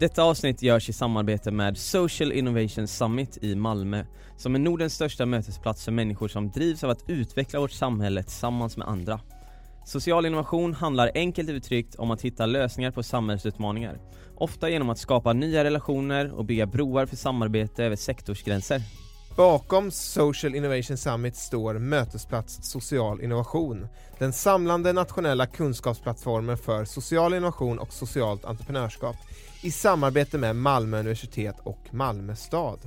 Detta avsnitt görs i samarbete med Social Innovation Summit i Malmö som är Nordens största mötesplats för människor som drivs av att utveckla vårt samhälle tillsammans med andra. Social innovation handlar enkelt uttryckt om att hitta lösningar på samhällsutmaningar. Ofta genom att skapa nya relationer och bygga broar för samarbete över sektorsgränser. Bakom Social Innovation Summit står Mötesplats Social Innovation, den samlande nationella kunskapsplattformen för social innovation och socialt entreprenörskap i samarbete med Malmö universitet och Malmö stad.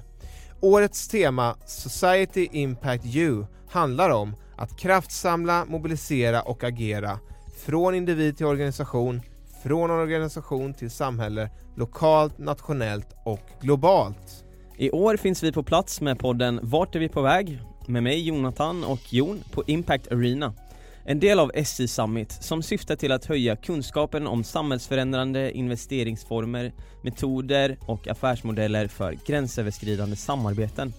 Årets tema Society Impact You handlar om att kraftsamla, mobilisera och agera från individ till organisation, från organisation till samhälle, lokalt, nationellt och globalt. I år finns vi på plats med podden Vart är vi på väg? Med mig Jonathan och Jon på Impact Arena en del av SI Summit som syftar till att höja kunskapen om samhällsförändrande investeringsformer, metoder och affärsmodeller för gränsöverskridande samarbeten.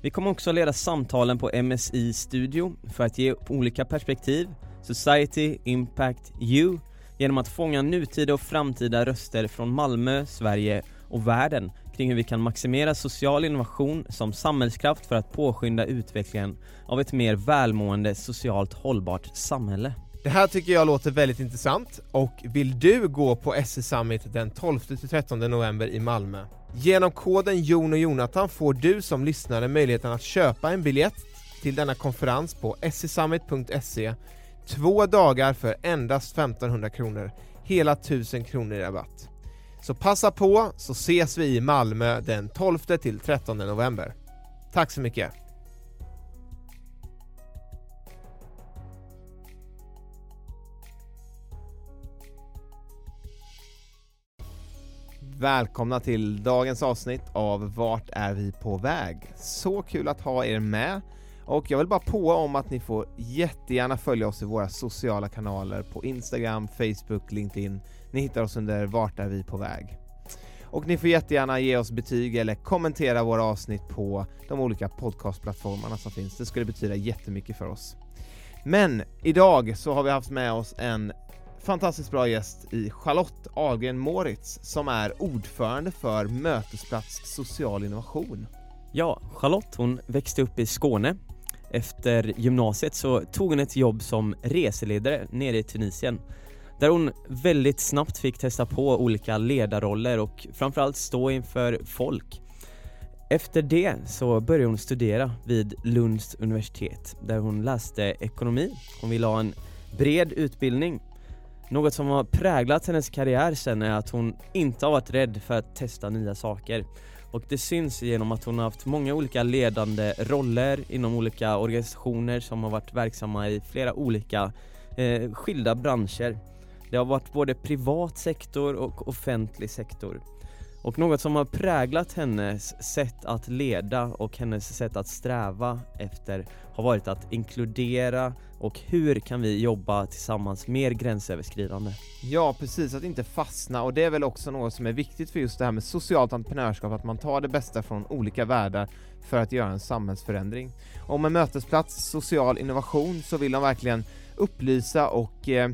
Vi kommer också leda samtalen på MSI Studio för att ge olika perspektiv, Society, Impact, You genom att fånga nutida och framtida röster från Malmö, Sverige och världen kring hur vi kan maximera social innovation som samhällskraft för att påskynda utvecklingen av ett mer välmående, socialt hållbart samhälle. Det här tycker jag låter väldigt intressant och vill du gå på SE Summit den 12-13 november i Malmö? Genom koden Jon och Jonathan får du som lyssnare möjligheten att köpa en biljett till denna konferens på sesummit.se två dagar för endast 1500 kronor, hela 1000 kronor i rabatt. Så passa på så ses vi i Malmö den 12 till 13 november. Tack så mycket! Välkomna till dagens avsnitt av Vart är vi på väg? Så kul att ha er med! Och jag vill bara på om att ni får jättegärna följa oss i våra sociala kanaler på Instagram, Facebook, LinkedIn. Ni hittar oss under Vart är vi på väg? Och ni får jättegärna ge oss betyg eller kommentera våra avsnitt på de olika podcastplattformarna som finns. Det skulle betyda jättemycket för oss. Men idag så har vi haft med oss en fantastiskt bra gäst i Charlotte Ahlgren Moritz som är ordförande för Mötesplats social innovation. Ja, Charlotte hon växte upp i Skåne efter gymnasiet så tog hon ett jobb som reseledare nere i Tunisien där hon väldigt snabbt fick testa på olika ledarroller och framförallt stå inför folk. Efter det så började hon studera vid Lunds universitet där hon läste ekonomi. Hon ville ha en bred utbildning. Något som har präglat hennes karriär sen är att hon inte har varit rädd för att testa nya saker. Och det syns genom att hon har haft många olika ledande roller inom olika organisationer som har varit verksamma i flera olika eh, skilda branscher. Det har varit både privat sektor och offentlig sektor. Och något som har präglat hennes sätt att leda och hennes sätt att sträva efter har varit att inkludera och hur kan vi jobba tillsammans mer gränsöverskridande? Ja precis, att inte fastna och det är väl också något som är viktigt för just det här med socialt entreprenörskap, att man tar det bästa från olika världar för att göra en samhällsförändring. Och med Mötesplats social innovation så vill de verkligen upplysa och eh,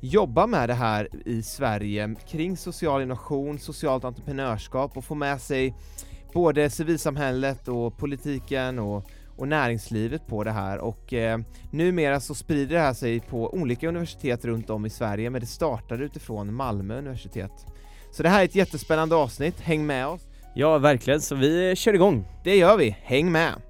jobba med det här i Sverige kring social innovation, socialt entreprenörskap och få med sig både civilsamhället och politiken och och näringslivet på det här och eh, numera så sprider det här sig på olika universitet runt om i Sverige men det startade utifrån Malmö universitet. Så det här är ett jättespännande avsnitt, häng med oss! Ja, verkligen, så vi kör igång! Det gör vi, häng med!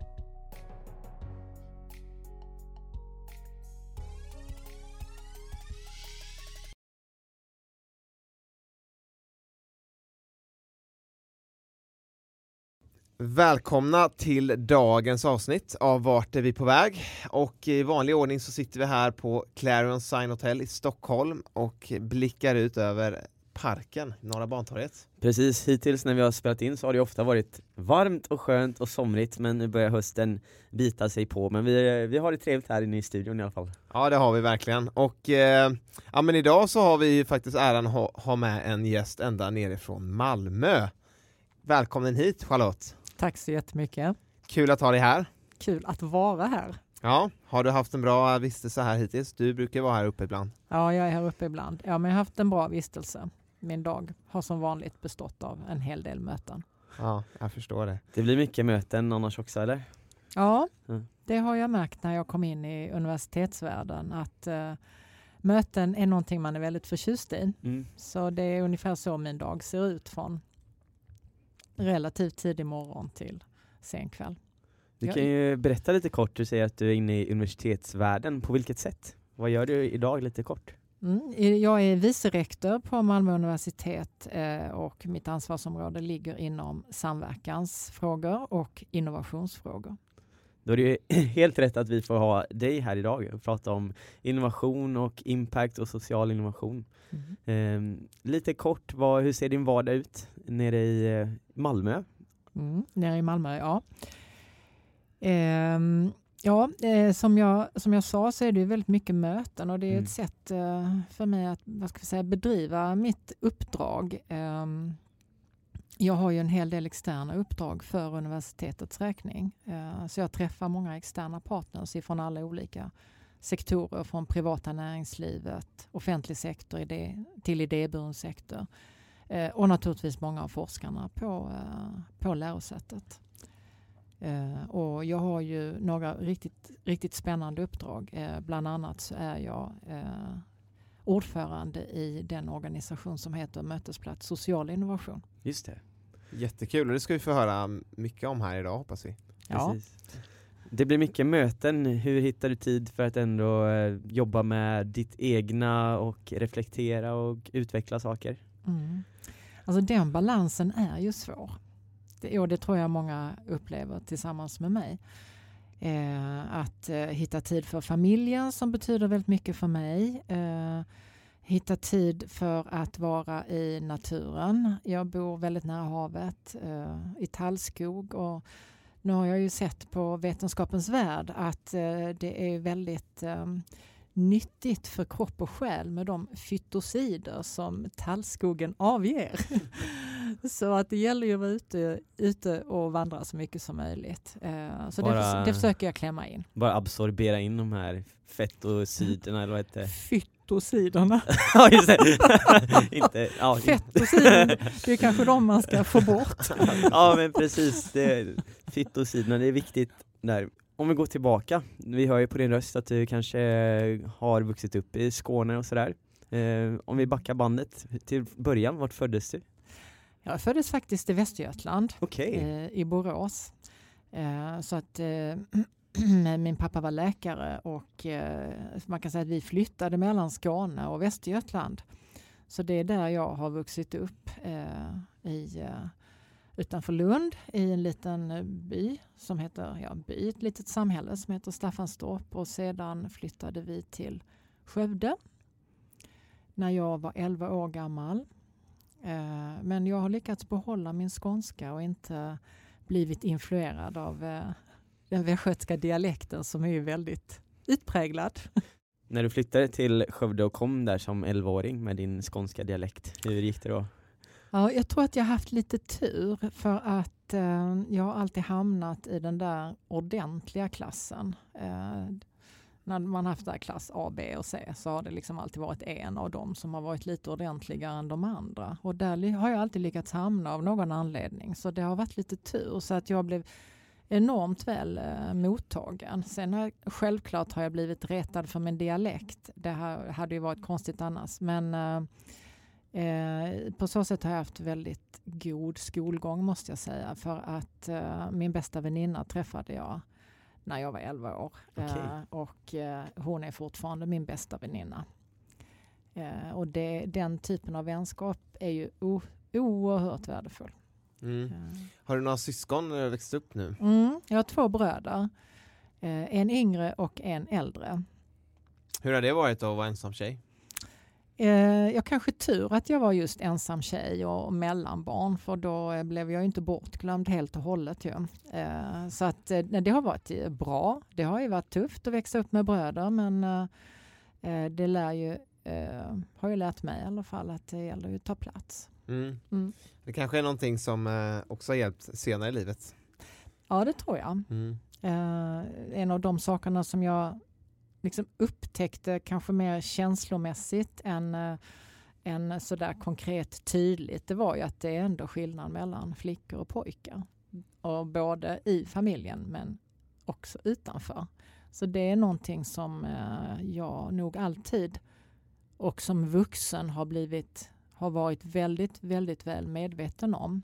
Välkomna till dagens avsnitt av Vart är vi på väg? Och i vanlig ordning så sitter vi här på Clarion Sign Hotel i Stockholm och blickar ut över parken, Norra Bantorget. Precis, hittills när vi har spelat in så har det ofta varit varmt och skönt och somrigt men nu börjar hösten bita sig på men vi, vi har det trevligt här inne i studion i alla fall. Ja det har vi verkligen och eh, ja men idag så har vi faktiskt äran att ha, ha med en gäst ända nerifrån Malmö. Välkommen hit Charlotte! Tack så jättemycket. Kul att ha dig här. Kul att vara här. Ja, har du haft en bra vistelse här hittills? Du brukar vara här uppe ibland. Ja, jag är här uppe ibland. Ja, men jag har haft en bra vistelse. Min dag har som vanligt bestått av en hel del möten. Ja, jag förstår det. Det blir mycket möten annars också eller? Ja, Mm. det har jag märkt när jag kom in i universitetsvärlden att eh, möten är någonting man är väldigt förtjust i. Mm. Så det är ungefär så min dag ser ut från relativt tidig morgon till sen kväll. Du kan ju berätta lite kort, du säger att du är inne i universitetsvärlden, på vilket sätt? Vad gör du idag lite kort? Mm. Jag är vice rektor på Malmö universitet eh, och mitt ansvarsområde ligger inom samverkansfrågor och innovationsfrågor. Då är det ju helt rätt att vi får ha dig här idag och prata om innovation och impact och social innovation. Ehm, lite kort, vad, hur ser din vardag ut nere i eh, Malmö? Mm. Nere i Malmö, ja. Ehm, ja, eh, som, jag, som jag sa så är det väldigt mycket möten och det är Mm. ett sätt eh, för mig att vad ska vi säga, bedriva mitt uppdrag. Jag har ju en hel del externa uppdrag för universitetets räkning. Eh, så jag träffar många externa partners ifrån alla olika sektorer, från privata näringslivet, offentlig sektor idé, till idéburen sektor. Eh, och naturligtvis många av forskarna på, eh, på lärosätet. Och jag har ju några riktigt, riktigt spännande uppdrag. Bland annat så är jag ordförande i den organisation som heter Mötesplats social innovation. Just det. Jättekul och det ska vi få höra mycket om här idag hoppas vi. Ja. Precis. Det blir mycket möten, hur hittar du tid för att ändå eh, jobba med ditt egna och reflektera och utveckla saker? Mm. Alltså den balansen är ju svår. Det, och det tror jag många upplever tillsammans med mig. Eh, att eh, hitta tid för familjen som betyder väldigt mycket för mig. Eh, hitta tid för att vara i naturen. Jag bor väldigt nära havet, eh, i tallskog. Och nu har jag ju sett på Vetenskapens värld att eh, det är väldigt eh, nyttigt för kropp och själ med de fytosider som tallskogen avger. så att det gäller ju att vara ute, ute och vandra så mycket som möjligt. Eh, så Bara- det, det försöker jag klämma in. Bara absorbera in de här fettosiderna eller vad heter det? Fytosiderna. Ja just det! Inte, ja, Fettosider, det är kanske de man ska få bort. ja men precis, det, fittosiderna, det är viktigt där. Om vi går tillbaka, vi hör ju på din röst att du kanske har vuxit upp i Skåne och sådär. Eh, om vi backar bandet till början, vart föddes du? Jag föddes faktiskt i Västergötland. Okej, eh, i Borås. Eh, så att eh, min pappa var läkare och eh, man kan säga att vi flyttade mellan Skåne och Västergötland. Så det är där jag har vuxit upp eh, i, eh, utanför Lund i en liten eh, by som heter, ja by, ett litet samhälle som heter Staffanstorp och sedan flyttade vi till Skövde när jag var 11 år gammal. Eh, men jag har lyckats behålla min skånska och inte blivit influerad av den västgötska dialekten som är ju väldigt utpräglad. när du flyttade till Skövde och kom där som 11-åring med din skånska dialekt, hur gick det då? Ja, jag tror att jag har haft lite tur för att eh, jag har alltid hamnat i den där ordentliga klassen. Eh, när man haft där klass A, B och C så har det liksom alltid varit en av dem som har varit lite ordentligare än de andra. Och där har jag alltid lyckats hamna av någon anledning. Så det har varit lite tur så att jag blev enormt väl eh, mottagen. Sen har, självklart har jag blivit retad för min dialekt. Det här, hade ju varit konstigt annars. Men eh, eh, på så sätt har jag haft väldigt god skolgång måste jag säga. För att eh, min bästa väninna träffade jag när jag var 11 år. Eh, och hon är fortfarande min bästa väninna. Och det, den typen av vänskap är ju o, oerhört värdefull. Mm. Har du några syskon när du växt upp nu? Mm, jag har två bröder. Eh, en yngre och en äldre. Hur har det varit att vara ensam tjej? Eh, jag kanske tur att jag var just ensam tjej och mellanbarn för då eh, blev jag ju inte bortglömd helt och hållet. Ju. Så att det har varit bra. Det har ju varit tufft att växa upp med bröder men det lär ju, har ju lärt mig i alla fall att det gäller att ta plats. Mm. Mm. Det kanske är någonting som eh, också har hjälpt senare i livet? Ja det tror jag. Mm. Eh, en av de sakerna som jag liksom upptäckte kanske mer känslomässigt än, eh, än sådär konkret tydligt, det var ju att det är ändå skillnad mellan flickor och pojkar. Och både i familjen men också utanför. Så det är någonting som jag nog alltid och som vuxen har blivit har varit väldigt, väldigt väl medveten om.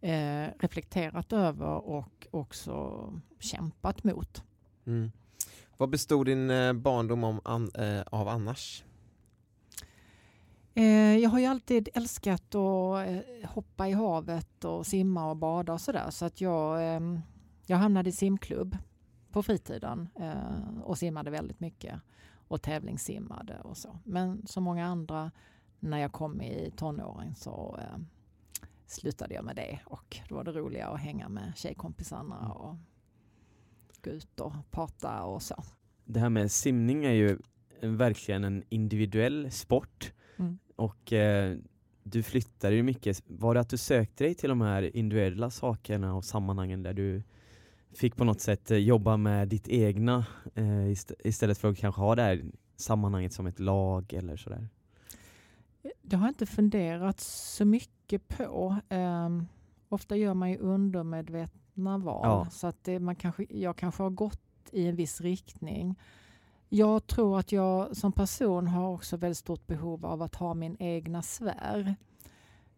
Eh, reflekterat över och också kämpat mot. Mm. Vad bestod din eh, barndom om an, eh, av annars? Eh, jag har ju alltid älskat att eh, hoppa i havet och simma och bada och sådär. Så att jag, eh, jag hamnade i simklubb på fritiden och simmade väldigt mycket. Och tävlingssimmade och så. Men som många andra när jag kom i tonåren så eh, slutade jag med det. Och då var det roligare att hänga med tjejkompisarna och gå ut och prata och så. Det här med simning är ju en- verkligen en individuell sport Mm. och eh, du flyttade ju mycket. Var det att du sökte dig till de här individuella sakerna och sammanhangen där du fick på något sätt eh, jobba med ditt egna eh, ist- istället för att kanske ha det här sammanhanget som ett lag eller sådär? Det har jag inte funderat så mycket på. Ehm, ofta gör man ju undermedvetna val. Ja. Så att det, man kanske, jag kanske har gått i en viss riktning. Jag tror att jag som person har också väldigt stort behov av att ha min egna sfär.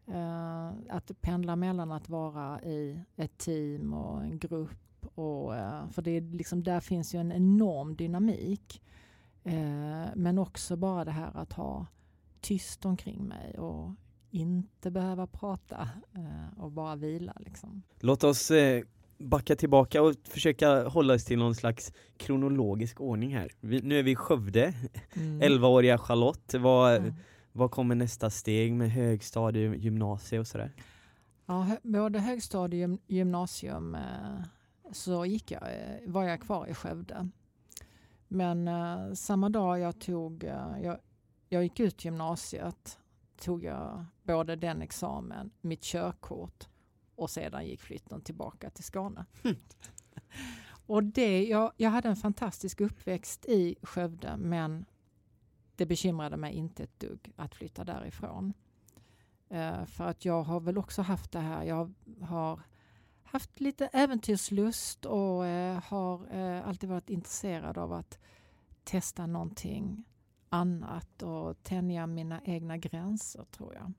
Eh, att pendla mellan att vara i ett team och en grupp. Och, eh, för det är liksom, där finns ju en enorm dynamik. Eh, men också bara det här att ha tyst omkring mig och inte behöva prata eh, och bara vila. Liksom. Låt oss eh, backa tillbaka och försöka hålla oss till någon slags kronologisk ordning här. Vi, nu är vi i Skövde, Mm. 11-åriga Charlotte. Vad, Mm. vad kommer nästa steg med högstadium, gymnasie och sådär? Ja, hö- både högstadium och gymnasium eh, så gick jag, eh, var jag kvar i Skövde. Men eh, samma dag jag tog, eh, jag, jag gick ut gymnasiet tog jag både den examen, mitt körkort och sedan gick flytten tillbaka till Skåne. och det, jag, jag hade en fantastisk uppväxt i Skövde men det bekymrade mig inte ett dugg att flytta därifrån. Eh, för att jag har väl också haft det här, jag har haft lite äventyrslust och eh, har eh, alltid varit intresserad av att testa någonting annat och tänja mina egna gränser tror jag.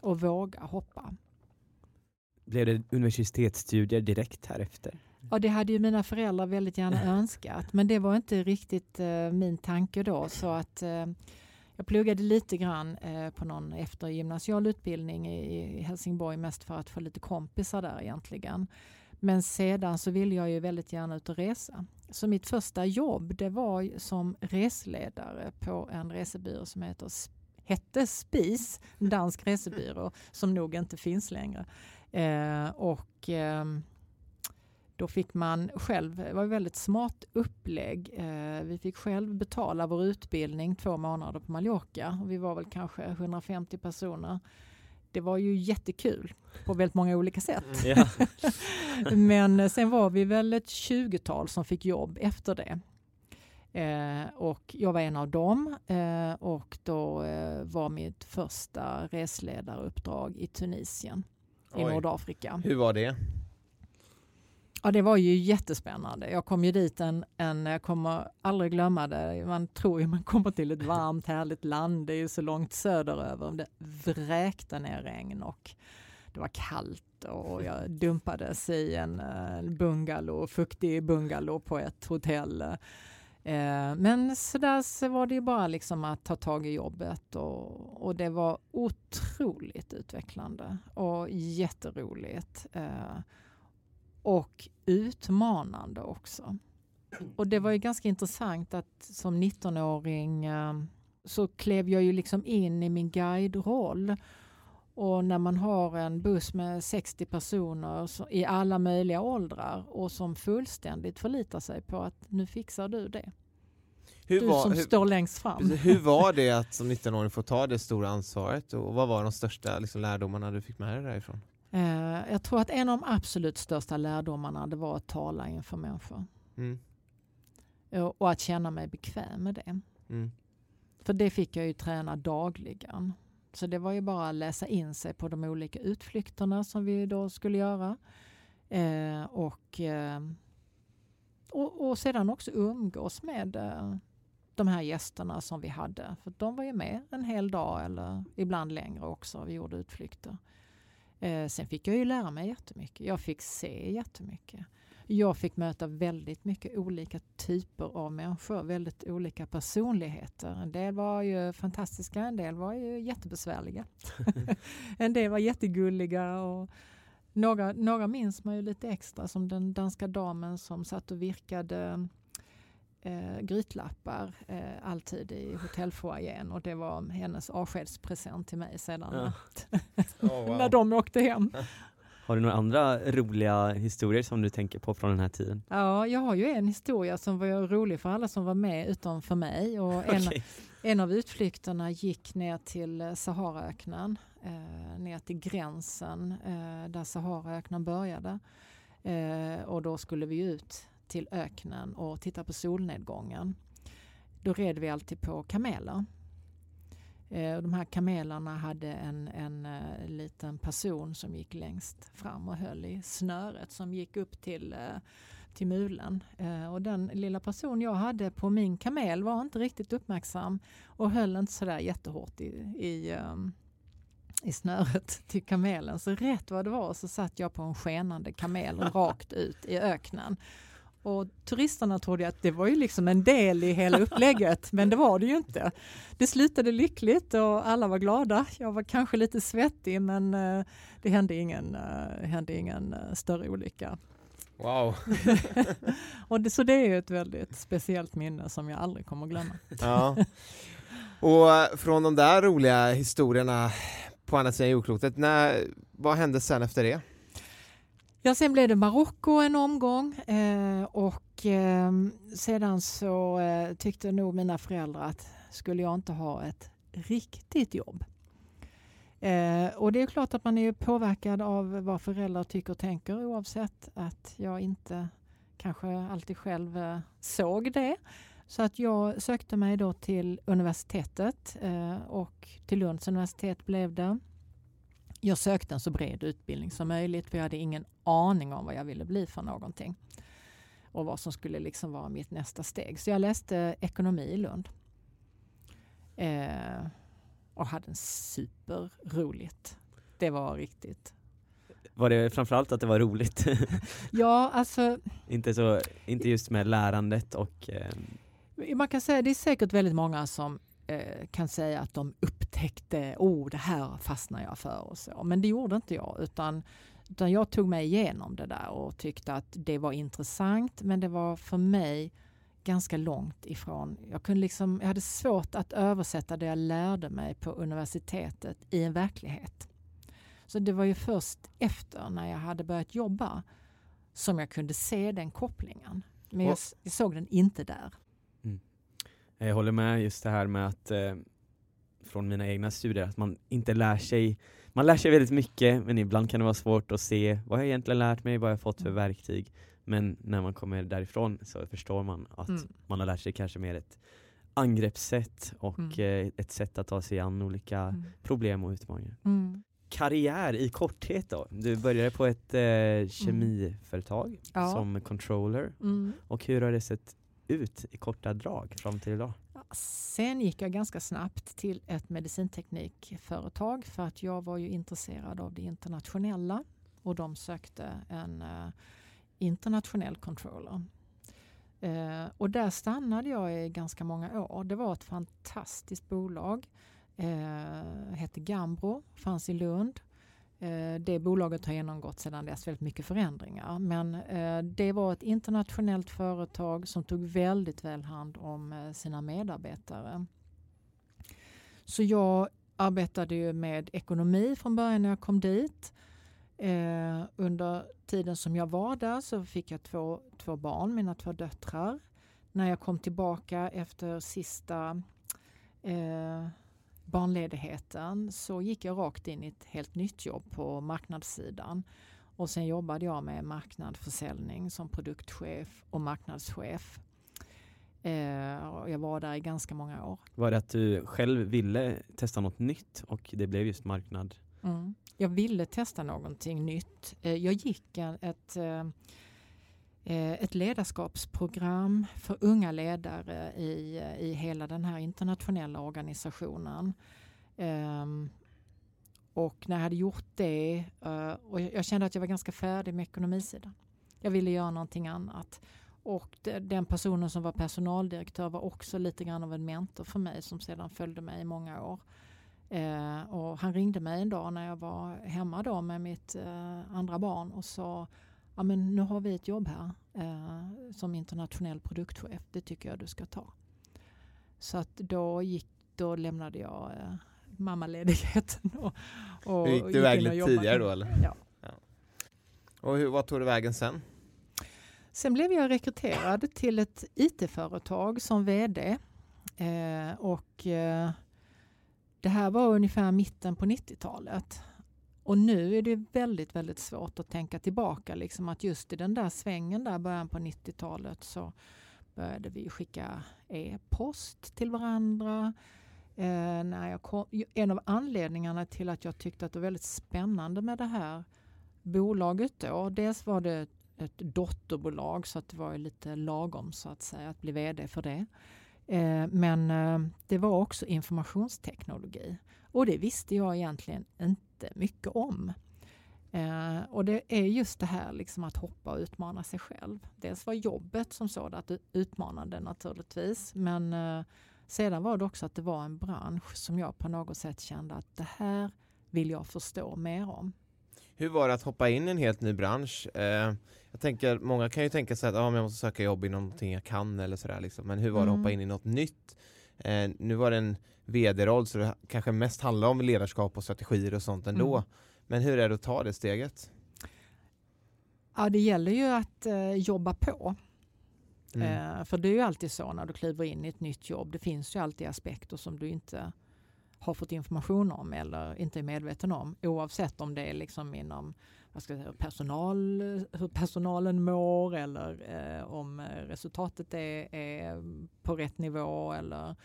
Och våga hoppa. Blev det universitetsstudier direkt här efter? Ja, det hade ju mina föräldrar väldigt gärna önskat, men det var inte riktigt eh, min tanke då. Så att eh, jag pluggade lite grann eh, på någon eftergymnasial utbildning i, i Helsingborg, mest för att få lite kompisar där egentligen. Men sedan så ville jag ju väldigt gärna ut och resa. Så mitt första jobb det var som reseledare på en resebyrå som heter, hette Spis, en dansk resebyrå som nog inte finns längre. Eh, och eh, då fick man själv, det var ett väldigt smart upplägg. Eh, vi fick själv betala vår utbildning två månader på Mallorca och vi var väl kanske 150 personer. Det var ju jättekul på väldigt många olika sätt. Ja. Men eh, sen var vi väl ett 20-tal som fick jobb efter det. Eh, och jag var en av dem eh, och då eh, var mitt första resledaruppdrag i Tunisien i Oj. Nordafrika. Hur var det? Ja, det var ju jättespännande. Jag kom ju dit en, en jag kommer aldrig glömma det. Man tror ju man kommer till ett varmt härligt land. Det är ju så långt söderöver. Det vräkte ner regn och det var kallt och jag dumpades i en eh, bungalow, fuktig bungalow på ett hotell. Eh, men så där så var det ju bara liksom att ta tag i jobbet och, och det var otroligt utvecklande och jätteroligt. Eh, och utmanande också. Och det var ju ganska intressant att som 19-åring eh, så klev jag ju liksom in i min guideroll. Och när man har en buss med 60 personer i alla möjliga åldrar och som fullständigt förlitar sig på att nu fixar du det. Hur du var, som hur, står längst fram. Hur var det att som 19-åring få ta det stora ansvaret och vad var de största liksom, lärdomarna du fick med dig därifrån? Eh, jag tror att en av de absolut största lärdomarna det var att tala inför människor. Mm. Och att känna mig bekväm med det. Mm. För det fick jag ju träna dagligen. Så det var ju bara att läsa in sig på de olika utflykterna som vi då skulle göra. Eh, och, eh, och, och, sedan också umgås med eh, de här gästerna som vi hade. För de var ju med en hel dag eller ibland längre också. Vi gjorde utflykter. Eh, sen fick jag ju lära mig jättemycket. Jag fick se jättemycket. Jag fick möta väldigt mycket olika typer av människor, väldigt olika personligheter. En del var ju fantastiska, en del var ju jättebesvärliga. en del var jättegulliga och några, några minns man ju lite extra som den danska damen som satt och virkade eh, grytlappar eh, alltid i hotellfoajén och det var hennes avskedspresent till mig sedan ja. oh, wow. när de åkte hem. Har du några andra roliga historier som du tänker på från den här tiden? Ja, jag har ju en historia som var rolig för alla som var med utom för mig. Och en, okay. en av utflykterna gick ner till Saharaöknen, eh, ner till gränsen eh, där Saharaöknen började. Eh, och då skulle vi ut till öknen och titta på solnedgången. Då red vi alltid på kameler. Eh, de här kamelerna hade en, en uh, liten person som gick längst fram och höll i snöret som gick upp till, uh, till mulen. Och den lilla person jag hade på min kamel var inte riktigt uppmärksam och höll inte sådär jättehårt i, i, i snöret till kamelen. Så rätt vad det var så satt jag på en skenande kamel rakt ut i öknen. Och turisterna trodde att det var ju liksom en del i hela upplägget, men det var det ju inte. Det slutade lyckligt och alla var glada. Jag var kanske lite svettig, men eh, det hände ingen, uh, hände ingen uh, större olycka. Wow! och det, så det är ett väldigt speciellt minne som jag aldrig kommer att glömma. ja. Och från de där roliga historierna på andra sidan jordklotet, vad hände sen efter det? Ja, sen blev det Marocko en omgång eh, och eh, sedan så eh, tyckte nog mina föräldrar att skulle jag inte ha ett riktigt jobb. Eh, och det är klart att man är påverkad av vad föräldrar tycker och tänker oavsett att jag inte kanske alltid själv eh, såg det. Så att jag sökte mig då till universitetet eh, och till Lunds universitet blev det. Jag sökte en så bred utbildning som möjligt för jag hade ingen aning om vad jag ville bli för någonting. Och vad som skulle liksom vara mitt nästa steg. Så jag läste ekonomi i Lund. Eh, och hade superroligt. Det var riktigt. Var det framförallt att det var roligt? ja, alltså... inte, så, inte just med lärandet och... Eh... Man kan säga det är säkert väldigt många som kan säga att de upptäckte, oh det här fastnar jag för och så. Men det gjorde inte jag utan, utan jag tog mig igenom det där och tyckte att det var intressant men det var för mig ganska långt ifrån. Jag, kunde liksom, jag hade svårt att översätta det jag lärde mig på universitetet i en verklighet. Så det var ju först efter när jag hade börjat jobba som jag kunde se den kopplingen. Men jag, jag såg den inte där. Jag håller med just det här med att eh, från mina egna studier att man inte lär sig man lär sig väldigt mycket men ibland kan det vara svårt att se vad jag egentligen lärt mig, vad jag fått för mm. verktyg. Men när man kommer därifrån så förstår man att mm. man har lärt sig kanske mer ett angreppssätt och mm. eh, ett sätt att ta sig an olika mm. problem och utmaningar. Mm. karriär i korthet då? Du började på ett eh, kemiföretag Ja. som controller Mm. och hur har det sett ut i korta drag fram till idag? Sen gick jag ganska snabbt till ett medicinteknikföretag för att jag var ju intresserad av det internationella och de sökte en eh, internationell controller. Eh, och där stannade jag i ganska många år. Det var ett fantastiskt bolag. Eh, hette Gambro, fanns i Lund. Eh, det bolaget har genomgått sedan dess väldigt mycket förändringar. Men eh, det var ett internationellt företag som tog väldigt väl hand om eh, sina medarbetare. Så jag arbetade ju med ekonomi från början när jag kom dit. Under tiden som jag var där så fick jag två, två barn, mina två döttrar. När jag kom tillbaka efter sista eh, barnledigheten så gick jag rakt in i ett helt nytt jobb på marknadssidan. Och sen jobbade jag med marknad, försäljning som produktchef och marknadschef. Eh, jag var där i ganska många år. Var det att du själv ville testa något nytt och det blev just marknad? Mm. Jag ville testa någonting nytt. Eh, Jag gick ett, eh, Eh, ett ledarskapsprogram för unga ledare i, eh, i hela den här internationella organisationen. Um, Och när jag hade gjort det uh, och jag kände att jag var ganska färdig med ekonomisidan. Jag ville göra någonting annat. Och de- den personen som var personaldirektör var också lite grann av en mentor för mig som sedan följde mig i många år. Uh, och han ringde mig en dag när jag var hemma då med mitt uh, andra barn och sa ja, men nu har vi ett jobb här eh, som internationell produktchef. Det tycker jag du ska ta. Så att då, gick, då lämnade jag eh, mammaledigheten. Och, och Hur gick du iväg lite tidigare då eller? Ja. Och hur, vad tog du vägen sen? Sen blev jag rekryterad till ett IT-företag som VD. Eh, och eh, det här var ungefär mitten på 90-talet. Och nu är det väldigt, väldigt svårt att tänka tillbaka. Liksom att just i den där svängen där början på 90-talet så började vi skicka e-post till varandra. Eh, när jag kom, en av anledningarna till att jag tyckte att det var väldigt spännande med det här bolaget då. Dels var det ett dotterbolag så att det var lite lagom så att säga att bli VD för det. Eh, men eh, det var också informationsteknologi och det visste jag egentligen inte mycket om. Eh, och det är just det här liksom att hoppa och utmana sig själv. Dels var jobbet som sådant utmanande naturligtvis men sedan var det också att det var en bransch som jag på något sätt kände att det här vill jag förstå mer om. Hur var det att hoppa in i en helt ny bransch? Eh, jag tänker, många kan ju tänka sig att ah, men jag måste söka jobb inom någonting jag kan eller sådär liksom. Men hur var det att Mm. hoppa in i något nytt? Eh, nu var det en vd-roll så det kanske mest handlar om ledarskap och strategier och sånt ändå. Mm. Men hur är det att ta det steget? Ja, det gäller ju att eh, jobba på. Mm. Eh, för det är ju alltid så när du kliver in i ett nytt jobb. Det finns ju alltid aspekter som du inte har fått information om eller inte är medveten om. Oavsett om det är liksom inom vad ska jag säga, personal, hur personalen mår eller eh, om eh, resultatet är, är på rätt nivå eller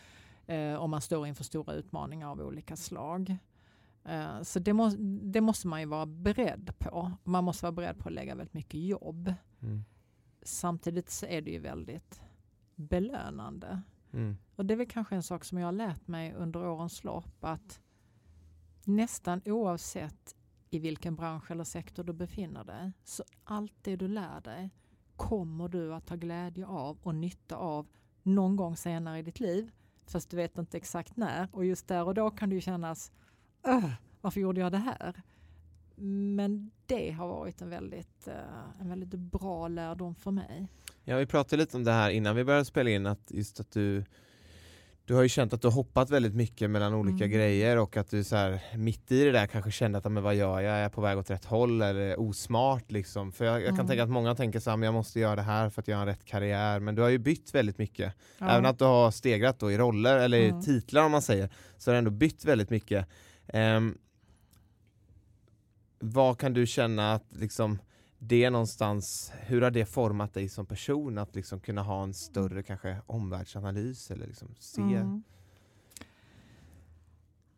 eh, om man står inför stora utmaningar av olika slag. Eh, så det, må, det måste man ju vara beredd på. Man måste vara beredd på att lägga väldigt mycket jobb. Mm. Samtidigt så är det ju väldigt belönande. Mm. Och det är väl kanske en sak som jag har lärt mig under årens lopp att nästan oavsett i vilken bransch eller sektor du befinner dig så allt det du lär dig kommer du att ha glädje av och nytta av någon gång senare i ditt liv. Fast du vet inte exakt när och just där och då kan det ju kännas varför gjorde jag det här? Men det har varit en väldigt, eh, en väldigt bra lärdom för mig. Ja, vi pratade lite om det här innan vi började spela in att just att du du har ju känt att du hoppat väldigt mycket mellan olika Mm. grejer och att du så här, mitt i det där kanske kände att men vad gör jag? Är jag på väg åt rätt håll eller osmart liksom? För jag, jag kan Mm. tänka att många tänker så här, men jag måste göra det här för att jag har en rätt karriär. Men du har ju bytt väldigt mycket. Ja. Även att du har stegrat då i roller eller i Mm. titlar om man säger, så har du ändå bytt väldigt mycket. Ehm, vad kan du känna att liksom det någonstans, hur har det format dig som person att liksom kunna ha en större kanske omvärldsanalys eller liksom se? Mm.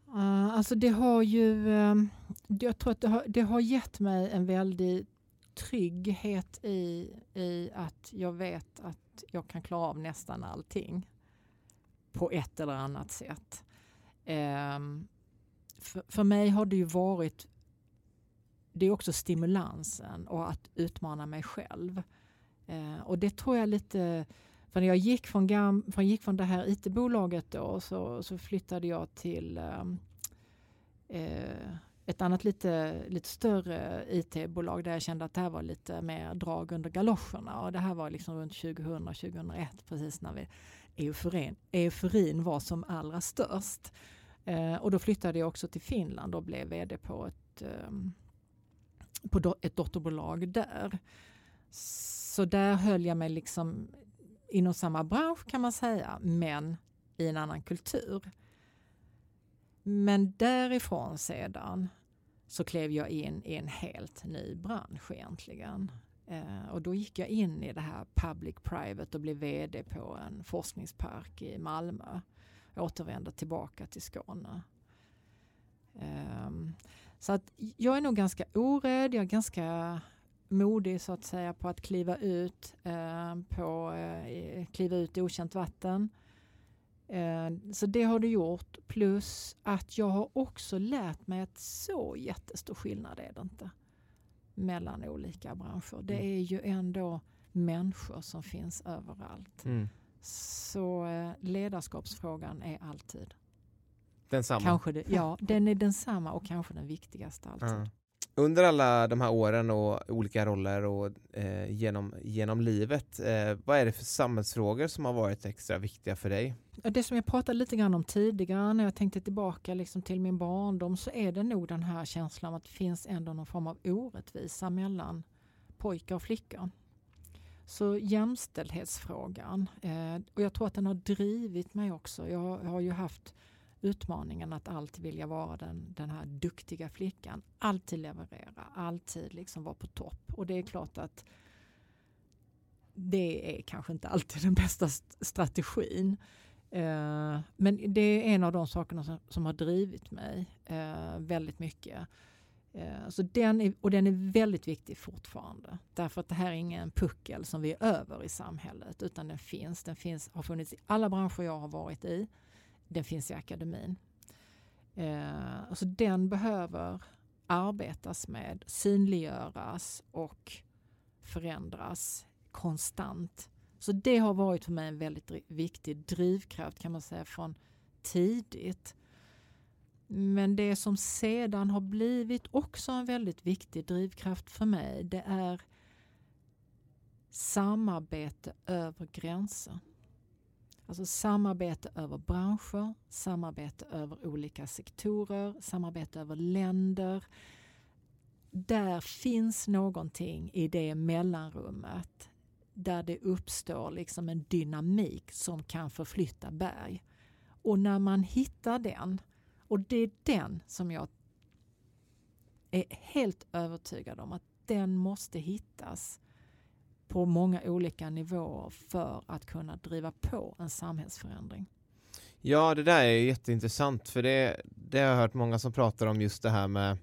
Uh, alltså det har ju, um, jag tror att det har, det har gett mig en väldig trygghet i, i att jag vet att jag kan klara av nästan allting på ett eller annat sätt. Um, för, för mig har det ju varit det är också stimulansen och att utmana mig själv. Eh, och det tror jag lite för när jag gick från, gam, från, gick från det här IT-bolaget då så, så flyttade jag till ehm, eh, ett annat lite, lite större IT-bolag där jag kände att det här var lite mer drag under galoscherna. Och det här var liksom runt 2000-2001 precis när vi, euforin, euforin var som allra störst. Eh, och då flyttade jag också till Finland och blev VD på ett, eh, på do, ett dotterbolag där. Så där höll jag mig liksom inom samma bransch kan man säga, men i en annan kultur. Men därifrån sedan så klev jag in i en helt ny bransch egentligen. Eh, och då gick jag in i det här public private och blev VD på en forskningspark i Malmö. Jag återvände tillbaka till Skåne. Eh, så att jag är nog ganska orädd, jag är ganska modig så att säga på att kliva ut, eh, på, eh, kliva ut i okänt vatten. Eh, så det har du gjort. Plus att jag har också lärt mig att så jättestor skillnad är det inte mellan olika branscher. Det mm. är ju ändå människor som finns överallt. Mm. Så eh, ledarskapsfrågan är alltid Densamma? Kanske det, ja, den är densamma och kanske den viktigaste alltid. Mm. Under alla de här åren och olika roller och eh, genom, genom livet, eh, vad är det för samhällsfrågor som har varit extra viktiga för dig? Det som jag pratade lite grann om tidigare när jag tänkte tillbaka liksom till min barndom så är det nog den här känslan att det finns ändå någon form av orättvisa mellan pojkar och flickor. Så jämställdhetsfrågan, eh, och jag tror att den har drivit mig också. Jag har ju haft utmaningen att alltid vilja vara den, den här duktiga flickan. Alltid leverera, alltid liksom vara på topp. Och det är klart att det är kanske inte alltid den bästa strategin. Eh, men det är en av de sakerna som, har drivit mig eh, väldigt mycket. Eh, så den är, och den är väldigt viktig fortfarande. Därför att det här är ingen puckel som vi är över i samhället utan den finns. Den finns, har funnits i alla branscher jag har varit i den finns i akademin. Eh, alltså den behöver arbetas med, synliggöras och förändras konstant. Så det har varit för mig en väldigt viktig drivkraft kan man säga från tidigt. Men det som sedan har blivit också en väldigt viktig drivkraft för mig det är samarbete över gränser. Alltså samarbete över branscher, samarbete över olika sektorer, samarbete över länder. Där finns någonting i det mellanrummet där det uppstår liksom en dynamik som kan förflytta berg. Och när man hittar den, och det är den som jag är helt övertygad om att den måste hittas på många olika nivåer för att kunna driva på en samhällsförändring. Ja, det där är jätteintressant för det, det har jag hört många som pratar om just det här med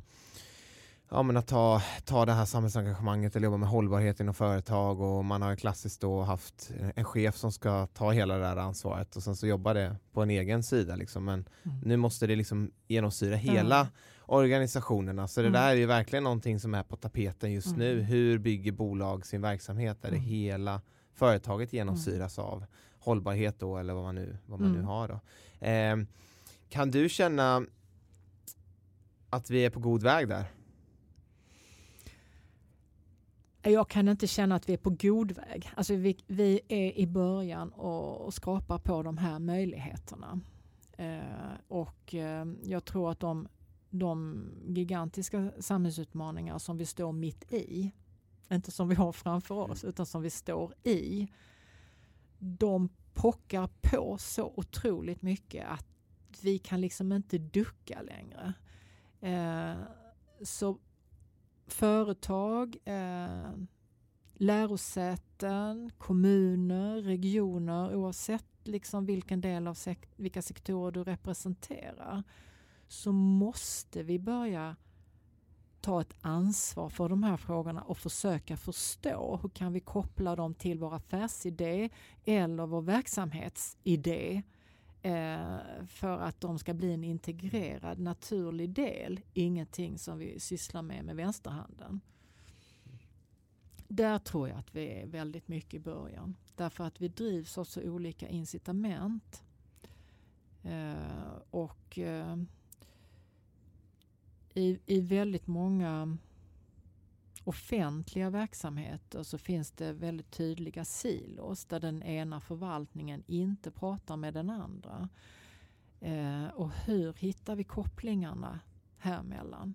ja, men att ta, ta det här samhällsengagemanget eller jobba med hållbarhet inom företag och man har klassiskt då haft en chef som ska ta hela det här ansvaret och sen så jobbar det på en egen sida liksom. men mm. nu måste det liksom genomsyra hela mm organisationerna. Så det mm. där är ju verkligen någonting som är på tapeten just mm. nu. Hur bygger bolag sin verksamhet där det mm. hela företaget genomsyras mm. av hållbarhet då eller vad man nu, vad man nu mm. har. Då. Eh, kan du känna att vi är på god väg där? Jag kan inte känna att vi är på god väg. Alltså vi, vi är i början och, skrapar på de här möjligheterna. Eh, och eh, jag tror att de de gigantiska samhällsutmaningar som vi står mitt i, inte som vi har framför oss, mm. utan som vi står i, de pockar på så otroligt mycket att vi kan liksom inte ducka längre. Eh, så företag, eh, lärosäten, kommuner, regioner, oavsett liksom vilken del av sek vilka sektorer du representerar, så måste vi börja ta ett ansvar för de här frågorna och försöka förstå hur kan vi koppla dem till vår affärsidé eller vår verksamhetsidé eh, för att de ska bli en integrerad naturlig del, ingenting som vi sysslar med med vänsterhanden. Där tror jag att vi är väldigt mycket i början. Därför att vi drivs av så olika incitament. Eh, och eh, i, i väldigt många offentliga verksamheter så finns det väldigt tydliga silos där den ena förvaltningen inte pratar med den andra. Eh, och hur hittar vi kopplingarna här mellan?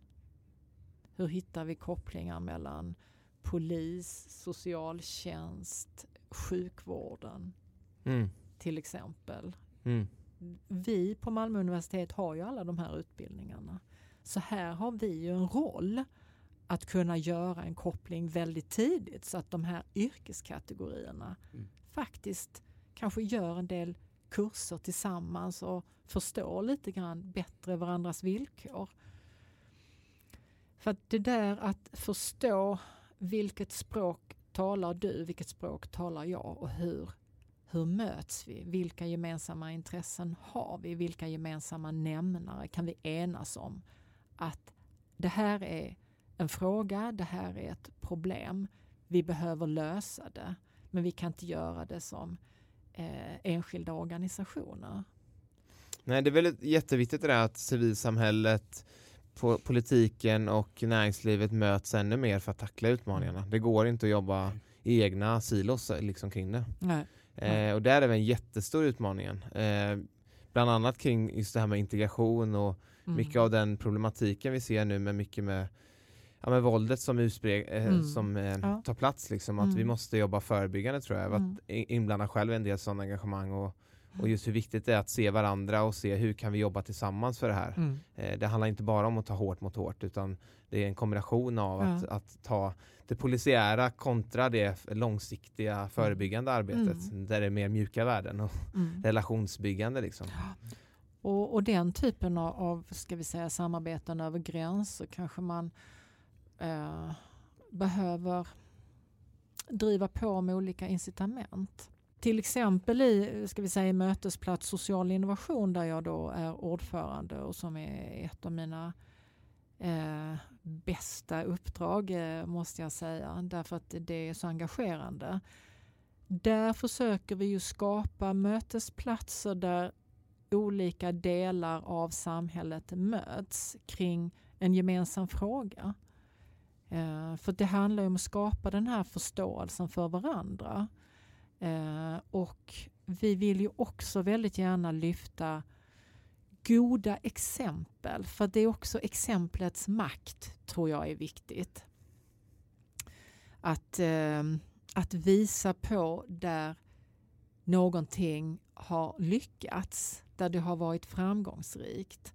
Hur hittar vi kopplingar mellan polis, socialtjänst, sjukvården Mm. till exempel. Mm. Vi på Malmö universitet har ju alla de här utbildningarna. Så här har vi ju en roll att kunna göra en koppling väldigt tidigt så att de här yrkeskategorierna Mm. faktiskt kanske gör en del kurser tillsammans och förstår lite grann bättre varandras villkor. För att det där att förstå vilket språk talar du, vilket språk talar jag och hur, hur möts vi? Vilka gemensamma intressen har vi? Vilka gemensamma nämnare kan vi enas om? Att det här är en fråga, det här är ett problem. Vi behöver lösa det, men vi kan inte göra det som eh, enskilda organisationer. Nej, det är väl jätteviktigt det där att civilsamhället, po- politiken och näringslivet möts ännu mer för att tackla utmaningarna. Det går inte att jobba i egna silos liksom kring det. Nej. Eh, och där är det en jättestor utmaningen. Eh, bland annat kring just det här med integration och Mm. mycket av den problematiken vi ser nu med mycket med, ja, med våldet som, utspre- eh, Mm. som eh, Ja. tar plats. Liksom, att vi Mm. måste jobba förebyggande tror jag. Mm. Att inblanda själv en del sådana engagemang och, och just hur viktigt det är att se varandra och se hur kan vi jobba tillsammans för det här. Mm. Eh, Det handlar inte bara om att ta hårt mot hårt utan det är en kombination av att, Ja. att ta det polisiära kontra det långsiktiga förebyggande arbetet Mm. där det är mer mjuka värden och Mm. relationsbyggande. Liksom. Och, och den typen av, av ska vi säga, samarbeten över gränser kanske man eh, behöver driva på med olika incitament. Till exempel i ska vi säga, mötesplats social innovation där jag då är ordförande och som är ett av mina eh, bästa uppdrag eh, måste jag säga därför att det är så engagerande. Där försöker vi ju skapa mötesplatser där olika delar av samhället möts kring en gemensam fråga. Eh, för det handlar ju om att skapa den här förståelsen för varandra. Eh, och vi vill ju också väldigt gärna lyfta goda exempel, för det är också exemplets makt tror jag är viktigt. Att, eh, att visa på där någonting har lyckats, där det har varit framgångsrikt.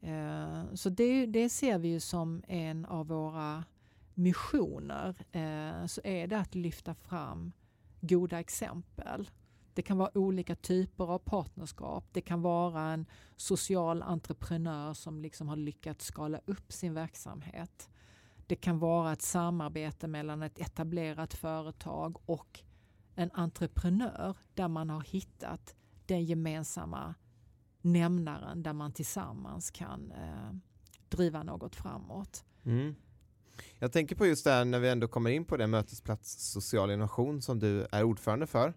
Eh, så det, det ser vi ju som en av våra missioner, eh, så är det att lyfta fram goda exempel. Det kan vara olika typer av partnerskap. Det kan vara en social entreprenör som liksom har lyckats skala upp sin verksamhet. Det kan vara ett samarbete mellan ett etablerat företag och en entreprenör där man har hittat den gemensamma nämnaren där man tillsammans kan eh, driva något framåt. Mm. Jag tänker på just det här när vi ändå kommer in på det mötesplats social innovation som du är ordförande för.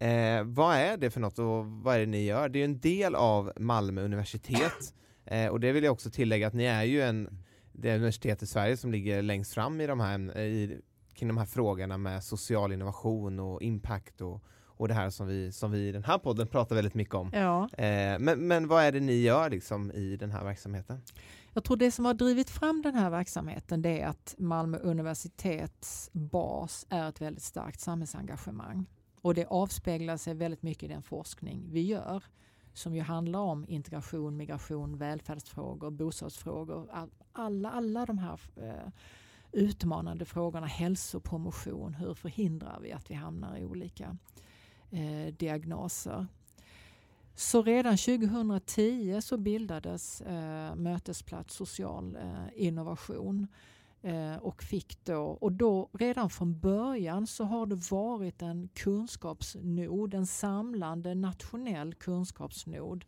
Eh, vad är det för något och vad är det ni gör? Det är en del av Malmö universitet eh, och det vill jag också tillägga att ni är ju en, det universitet i Sverige som ligger längst fram i de här, i, kring de här frågorna med social innovation och impact och, och det här som vi, som vi i den här podden pratar väldigt mycket om. Ja, Eh, men, men vad är det ni gör liksom i den här verksamheten? jag tror det som har drivit fram den här verksamheten det är att Malmö universitets bas är ett väldigt starkt samhällsengagemang. Och det avspeglar sig väldigt mycket i den forskning vi gör som ju handlar om integration, migration, välfärdsfrågor, bostadsfrågor. All- Alla, alla de här eh, utmanande frågorna, hälsopromotion, hur förhindrar vi att vi hamnar i olika eh, diagnoser. Så redan 2010 så bildades eh, Mötesplats social eh, innovation eh, och fick då, och då redan från början så har det varit en kunskapsnod, en samlande nationell kunskapsnod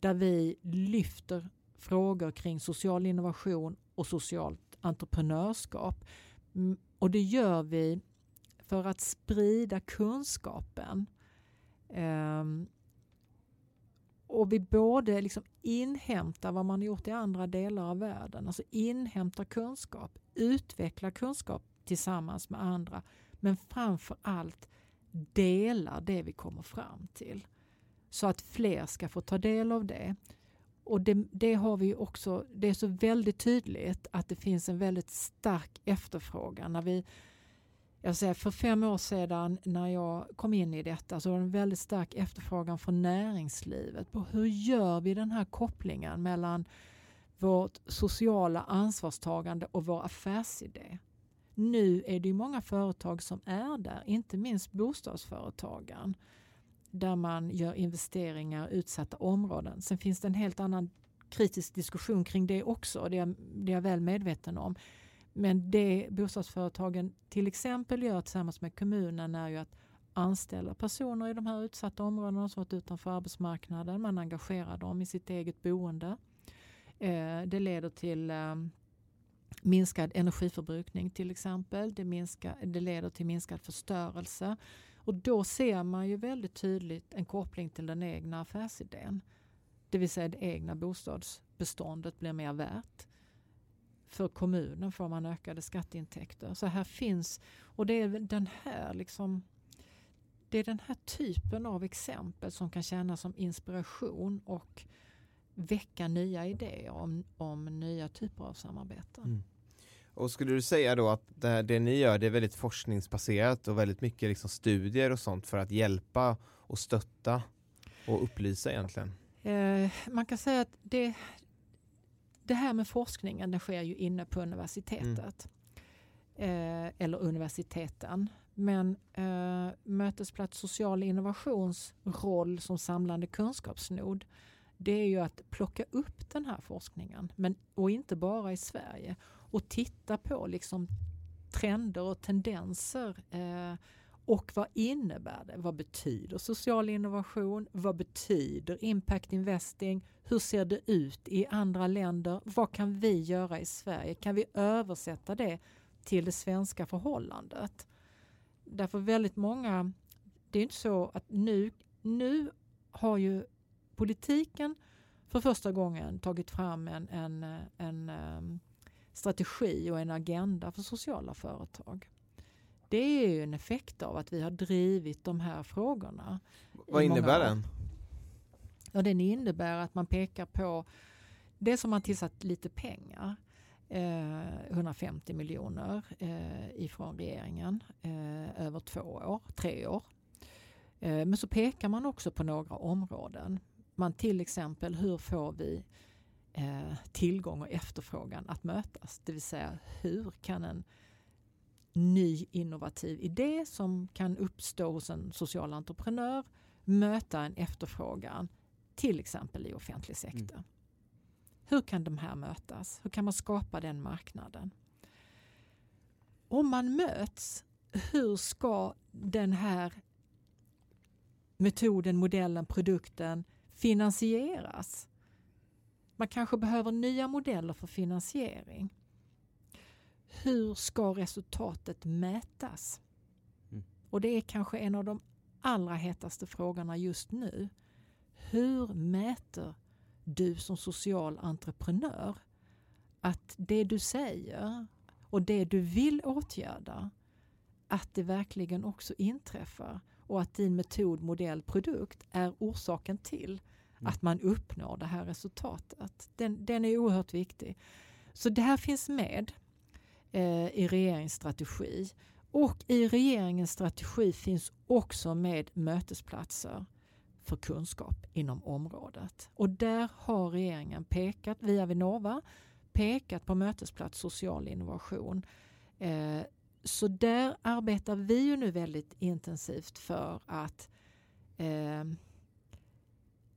där vi lyfter frågor kring social innovation och socialt entreprenörskap. Mm, och det gör vi för att sprida kunskapen. Um, och vi både liksom inhämtar vad man gjort i andra delar av världen, alltså inhämtar kunskap, utvecklar kunskap tillsammans med andra, men framför allt delar det vi kommer fram till. Så att fler ska få ta del av det. Och det, det, har vi också, det är så väldigt tydligt att det finns en väldigt stark efterfrågan. När vi, jag säger, för fem år sedan när jag kom in i detta så var det en väldigt stark efterfrågan från näringslivet på hur gör vi den här kopplingen mellan vårt sociala ansvarstagande och vår affärsidé. Nu är det många företag som är där, inte minst bostadsföretagen där man gör investeringar i utsatta områden. Sen finns det en helt annan kritisk diskussion kring det också, det är, det är jag väl medveten om. Men det bostadsföretagen till exempel gör tillsammans med kommunen är ju att anställa personer i de här utsatta områdena som varit utanför arbetsmarknaden. Man engagerar dem i sitt eget boende. Eh, det leder till eh, minskad energiförbrukning till exempel. Det, minskar, det leder till minskad förstörelse. Och då ser man ju väldigt tydligt en koppling till den egna affärsidén. Det vill säga det egna bostadsbeståndet blir mer värt. För kommunen får man ökade skatteintäkter. Så här finns, och det är den här liksom det är den här typen av exempel som kan tjäna som inspiration och väcka nya idéer om, om nya typer av samarbeten. Mm. Och skulle du säga då att det, det ni gör det är väldigt forskningsbaserat och väldigt mycket liksom studier och sånt för att hjälpa och stötta och upplysa egentligen? Eh, man kan säga att det, det här med forskningen det sker ju inne på universitetet. Mm. Eh, eller universiteten. Men eh, Mötesplats social innovations roll som samlande kunskapsnod det är ju att plocka upp den här forskningen. Men, och inte bara i Sverige och titta på liksom trender och tendenser. Eh, och vad innebär det? Vad betyder social innovation? Vad betyder impact investing? Hur ser det ut i andra länder? Vad kan vi göra i Sverige? Kan vi översätta det till det svenska förhållandet? Därför väldigt många, det är inte så att nu, nu har ju politiken för första gången tagit fram en, en, en, en strategi och en agenda för sociala företag. Det är ju en effekt av att vi har drivit de här frågorna. Vad innebär den? Ja, den innebär att man pekar på det som man tillsatt lite pengar. Eh, 150 miljoner eh, ifrån regeringen eh, över två år, tre år. Eh, men så pekar man också på några områden. Man till exempel, hur får vi eh, tillgång och efterfrågan att mötas. Det vill säga hur kan en ny innovativ idé som kan uppstå hos en social entreprenör möta en efterfrågan till exempel i offentlig sektor. Mm. Hur kan de här mötas? Hur kan man skapa den marknaden? Om man möts, hur ska den här metoden, modellen, produkten finansieras? Man kanske behöver nya modeller för finansiering. Hur ska resultatet mätas? Mm. Och det är kanske en av de allra hetaste frågorna just nu. Hur mäter du som social entreprenör att det du säger och det du vill åtgärda att det verkligen också inträffar och att din metod, modell, produkt är orsaken till Mm. att man uppnår det här resultatet. Den, den är oerhört viktig. Så det här finns med eh, i regeringens strategi. Och i regeringens strategi finns också med mötesplatser för kunskap inom området. Och där har regeringen pekat via Vinnova pekat på mötesplats social innovation. Eh, så där arbetar vi ju nu väldigt intensivt för att eh,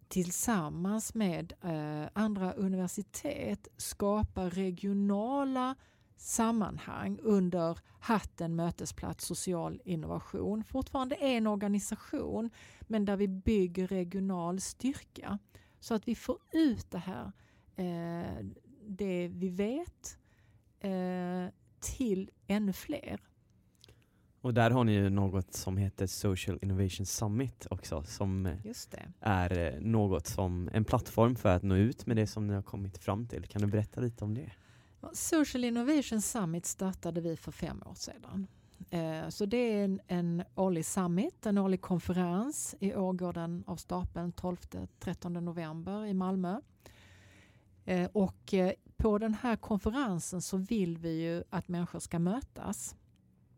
tillsammans med eh, andra universitet skapa regionala sammanhang under hatten Mötesplats social innovation. Fortfarande en organisation men där vi bygger regional styrka så att vi får ut det här, eh, det vi vet eh, till ännu fler. Och där har ni ju något som heter Social Innovation Summit också som eh, är eh, något som en plattform för att nå ut med det som ni har kommit fram till. Kan du berätta lite om det? Social Innovation Summit startade vi för fem år sedan. Eh, så det är en, en årlig summit, en årlig konferens. I år går den av stapeln 12-13 november i Malmö. Eh, och eh, på den här konferensen så vill vi ju att människor ska mötas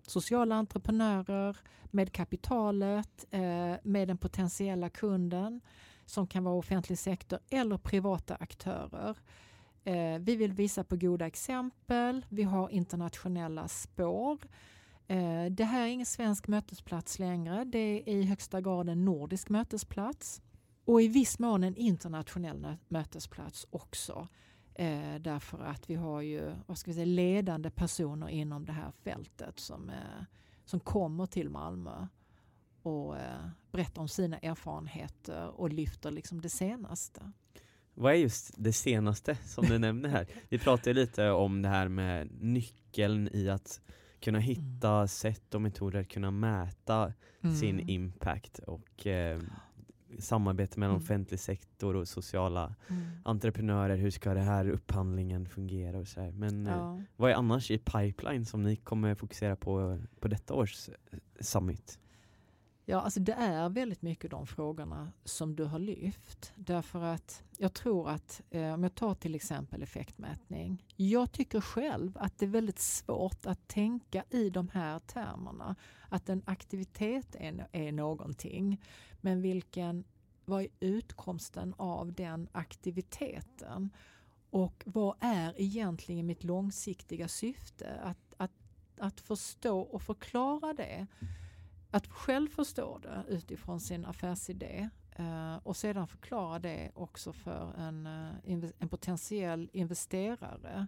sociala entreprenörer, med kapitalet, med den potentiella kunden som kan vara offentlig sektor eller privata aktörer. Eh, vi vill visa på goda exempel. Vi har internationella spår. Eh, det här är ingen svensk mötesplats längre. Det är i högsta grad en nordisk mötesplats och i viss mån en internationell mötesplats också. Eh, därför att vi har ju vad ska vi säga, ledande personer inom det här fältet som, eh, som kommer till Malmö och eh, berättar om sina erfarenheter och lyfter liksom det senaste. Vad är just det senaste som du nämner här? Vi pratade lite om det här med nyckeln i att kunna mm. hitta sätt och metoder att kunna mäta mm. sin impact och eh, samarbete mellan mm. offentlig sektor och sociala mm. entreprenörer. Hur ska det här upphandlingen fungera och så här. Men ja. eh, vad är annars i pipeline som ni kommer fokusera på på detta års eh, summit? Ja, alltså det är väldigt mycket de frågorna som du har lyft. Därför att jag tror att, eh, om jag tar till exempel effektmätning. Jag tycker själv att det är väldigt svårt att tänka i de här termerna. Att en aktivitet är, är någonting. Men vilken, vad är utkomsten av den aktiviteten? Och vad är egentligen mitt långsiktiga syfte? Att, att, att förstå och förklara det att själv förstå det utifrån sin affärsidé eh, och sedan förklara det också för en, eh, en potentiell investerare.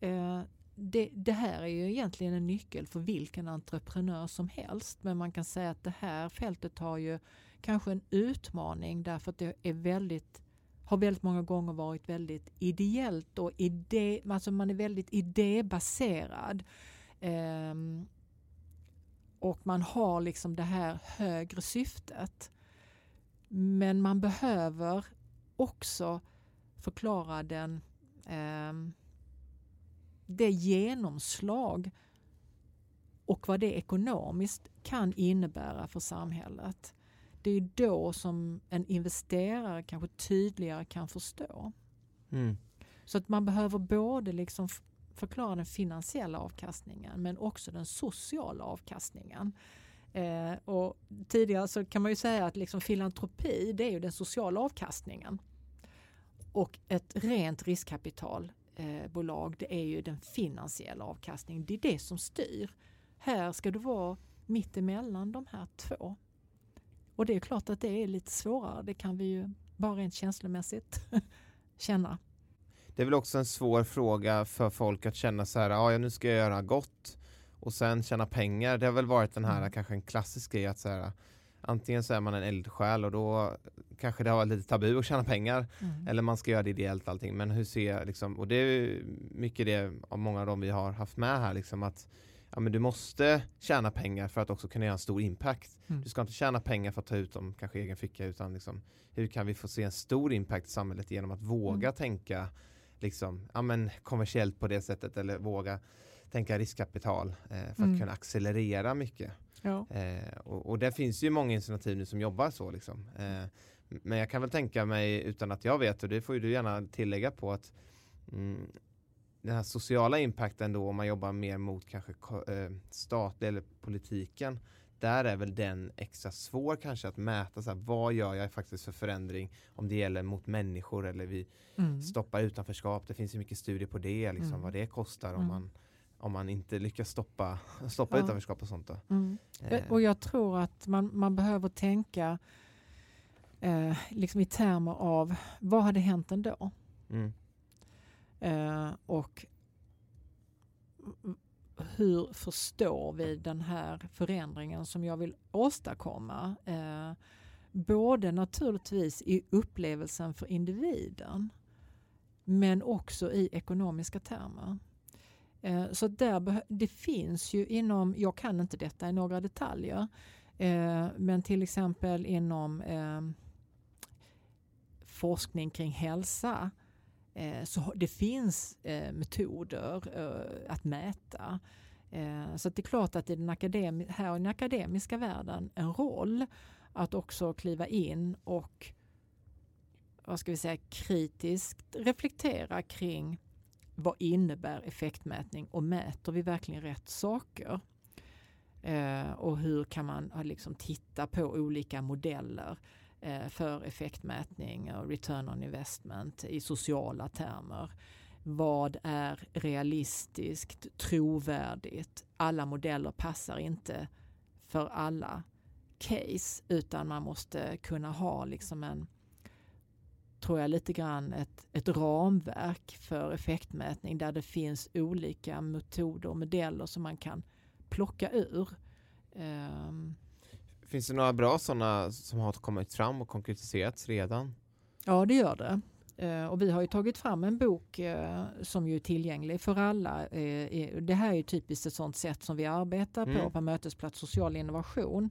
Eh, det, det, här är ju egentligen en nyckel för vilken entreprenör som helst men man kan säga att det här fältet har ju kanske en utmaning därför att det är väldigt har väldigt många gånger varit väldigt ideellt och idé, alltså man är väldigt idébaserad. Um, och man har liksom det här högre syftet. Men man behöver också förklara den, eh, det genomslag och vad det ekonomiskt kan innebära för samhället. Det är då som en investerare kanske tydligare kan förstå. Mm. Så att man behöver både liksom förklara den finansiella avkastningen men också den sociala avkastningen. Eh, och tidigare så kan man ju säga att liksom filantropi det är ju den sociala avkastningen. Och ett rent riskkapitalbolag eh, det är ju den finansiella avkastningen. Det är det som styr. Här ska du vara mitt emellan de här två. Och det är klart att det är lite svårare. Det kan vi ju bara rent känslomässigt känna det är väl också en svår fråga för folk att känna så här, ja nu ska jag göra gott och sen tjäna pengar. Det har väl varit den här mm. kanske en klassisk grej att så här, antingen så är man en eldsjäl och då kanske det har varit lite tabu att tjäna pengar mm. eller man ska göra det ideellt allting. Men hur ser liksom, och det är mycket det av många av dem vi har haft med här liksom att ja, men du måste tjäna pengar för att också kunna göra en stor impact. Mm. Du ska inte tjäna pengar för att ta ut dem kanske i egen ficka utan liksom, hur kan vi få se en stor impact i samhället genom att våga mm. tänka liksom, ja, men kommersiellt på det sättet eller våga tänka riskkapital eh, för mm. att kunna accelerera mycket. Ja. Eh, och, och det finns ju många initiativ nu som jobbar så. Liksom. Eh, men jag kan väl tänka mig utan att jag vet och det får ju du gärna tillägga på att mm, den här sociala impacten då om man jobbar mer mot kanske eh, statlig eller politiken där är väl den extra svår kanske att mäta så här, vad gör jag faktiskt för förändring om det gäller mot människor eller vi mm. stoppar utanförskap. Det finns ju mycket studier på det, liksom, mm. vad det kostar om, mm. man, om man inte lyckas stoppa, stoppa ja. utanförskap och sånt. Mm. Eh. Och jag tror att man, man behöver tänka eh, liksom i termer av vad hade hänt ändå? Mm. Eh, och hur förstår vi den här förändringen som jag vill åstadkomma? Eh, både naturligtvis i upplevelsen för individen men också i ekonomiska termer. Eh, så där det finns ju inom, jag kan inte detta i några detaljer, eh, men till exempel inom eh, forskning kring hälsa Eh, så det finns eh, metoder eh, att mäta. Så det är klart att i den, akademi här i den akademiska världen en roll att också kliva in och vad ska vi säga, kritiskt reflektera kring vad innebär effektmätning och mäter vi verkligen rätt saker? Eh, och hur kan man liksom titta på olika modeller eh, Eh, för effektmätning och return on investment i sociala termer. Vad är realistiskt, trovärdigt? Alla modeller passar inte för alla case utan man måste kunna ha liksom en tror jag lite grann ett, ett ramverk för effektmätning där det finns olika metoder och modeller som man kan plocka ur. Um, finns det några bra sådana som har kommit fram och konkretiserats redan? Ja, det gör det. Uh, och vi har ju tagit fram en bok uh, som ju är tillgänglig för alla. Uh, det här är ju typiskt ett sådant sätt som vi arbetar mm. på på Mötesplats social innovation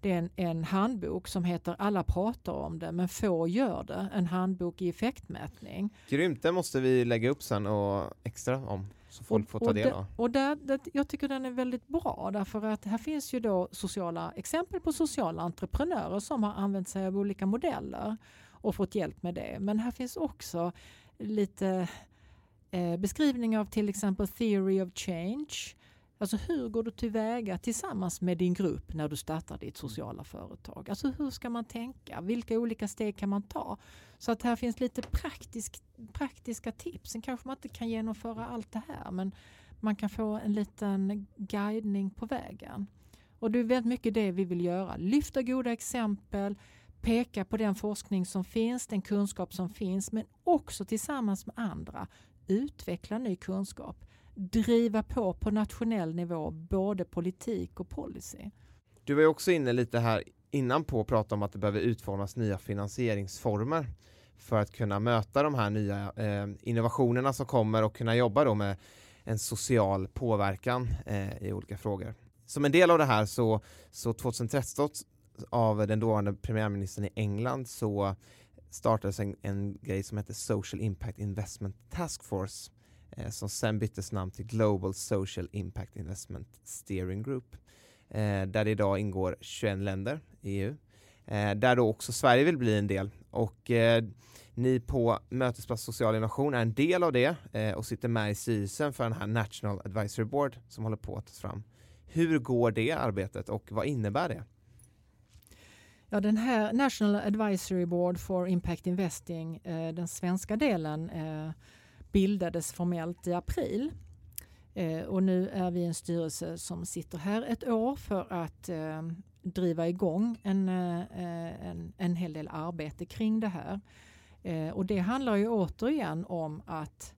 det är en, en handbok som heter Alla pratar om det men få gör det. En handbok i effektmätning. Grymt, den måste vi lägga upp sen och extra om så folk får ta del av. Och där, där, jag tycker den är väldigt bra därför att här finns ju då sociala exempel på sociala entreprenörer som har använt sig av olika modeller och fått hjälp med det. Men här finns också lite eh, beskrivning av till exempel theory of change Alltså hur går du tillväga tillsammans med din grupp när du startar ditt sociala företag? Alltså hur ska man tänka? Vilka olika steg kan man ta? Så att här finns lite praktisk, praktiska tips. Sen kanske man inte kan genomföra allt det här men man kan få en liten guidning på vägen. Och det är väldigt mycket det vi vill göra. Lyfta goda exempel, peka på den forskning som finns, den kunskap som finns men också tillsammans med andra utveckla ny kunskap driva på på nationell nivå, både politik och policy. Du var ju också inne lite här innan på att prata om att det behöver utformas nya finansieringsformer för att kunna möta de här nya eh, innovationerna som kommer och kunna jobba då med en social påverkan eh, i olika frågor. Som en del av det här så, så 2013 av den dåvarande premiärministern i England så startades en, en grej som heter Social Impact Investment Task Force Eh, som sen byttes namn till Global Social Impact Investment Steering Group eh, där det idag ingår 21 länder i EU eh, där då också Sverige vill bli en del och eh, ni på Mötesplats social innovation är en del av det eh, och sitter med i styrelsen för den här National Advisory Board som håller på att tas fram. Hur går det arbetet och vad innebär det? Ja, den här National Advisory Board for Impact Investing, eh, den svenska delen, eh, bildades formellt i april. Eh, och nu är vi en styrelse som sitter här ett år för att eh, driva igång en, eh, eh, en, en hel del arbete kring det här. Eh, och det handlar ju återigen om att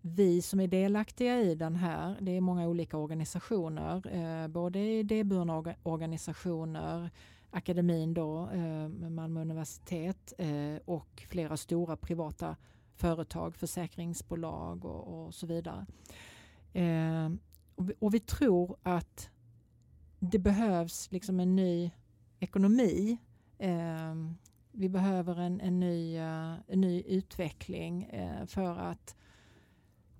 vi som är delaktiga i den här, det är många olika organisationer, eh, både idéburna organisationer, akademin då, eh, Malmö universitet eh, och flera stora privata företag, försäkringsbolag och, och så vidare. Eh, och, vi, och, vi, tror att det behövs liksom en ny ekonomi. Eh, vi behöver en, en, ny, eh, en ny utveckling eh, för att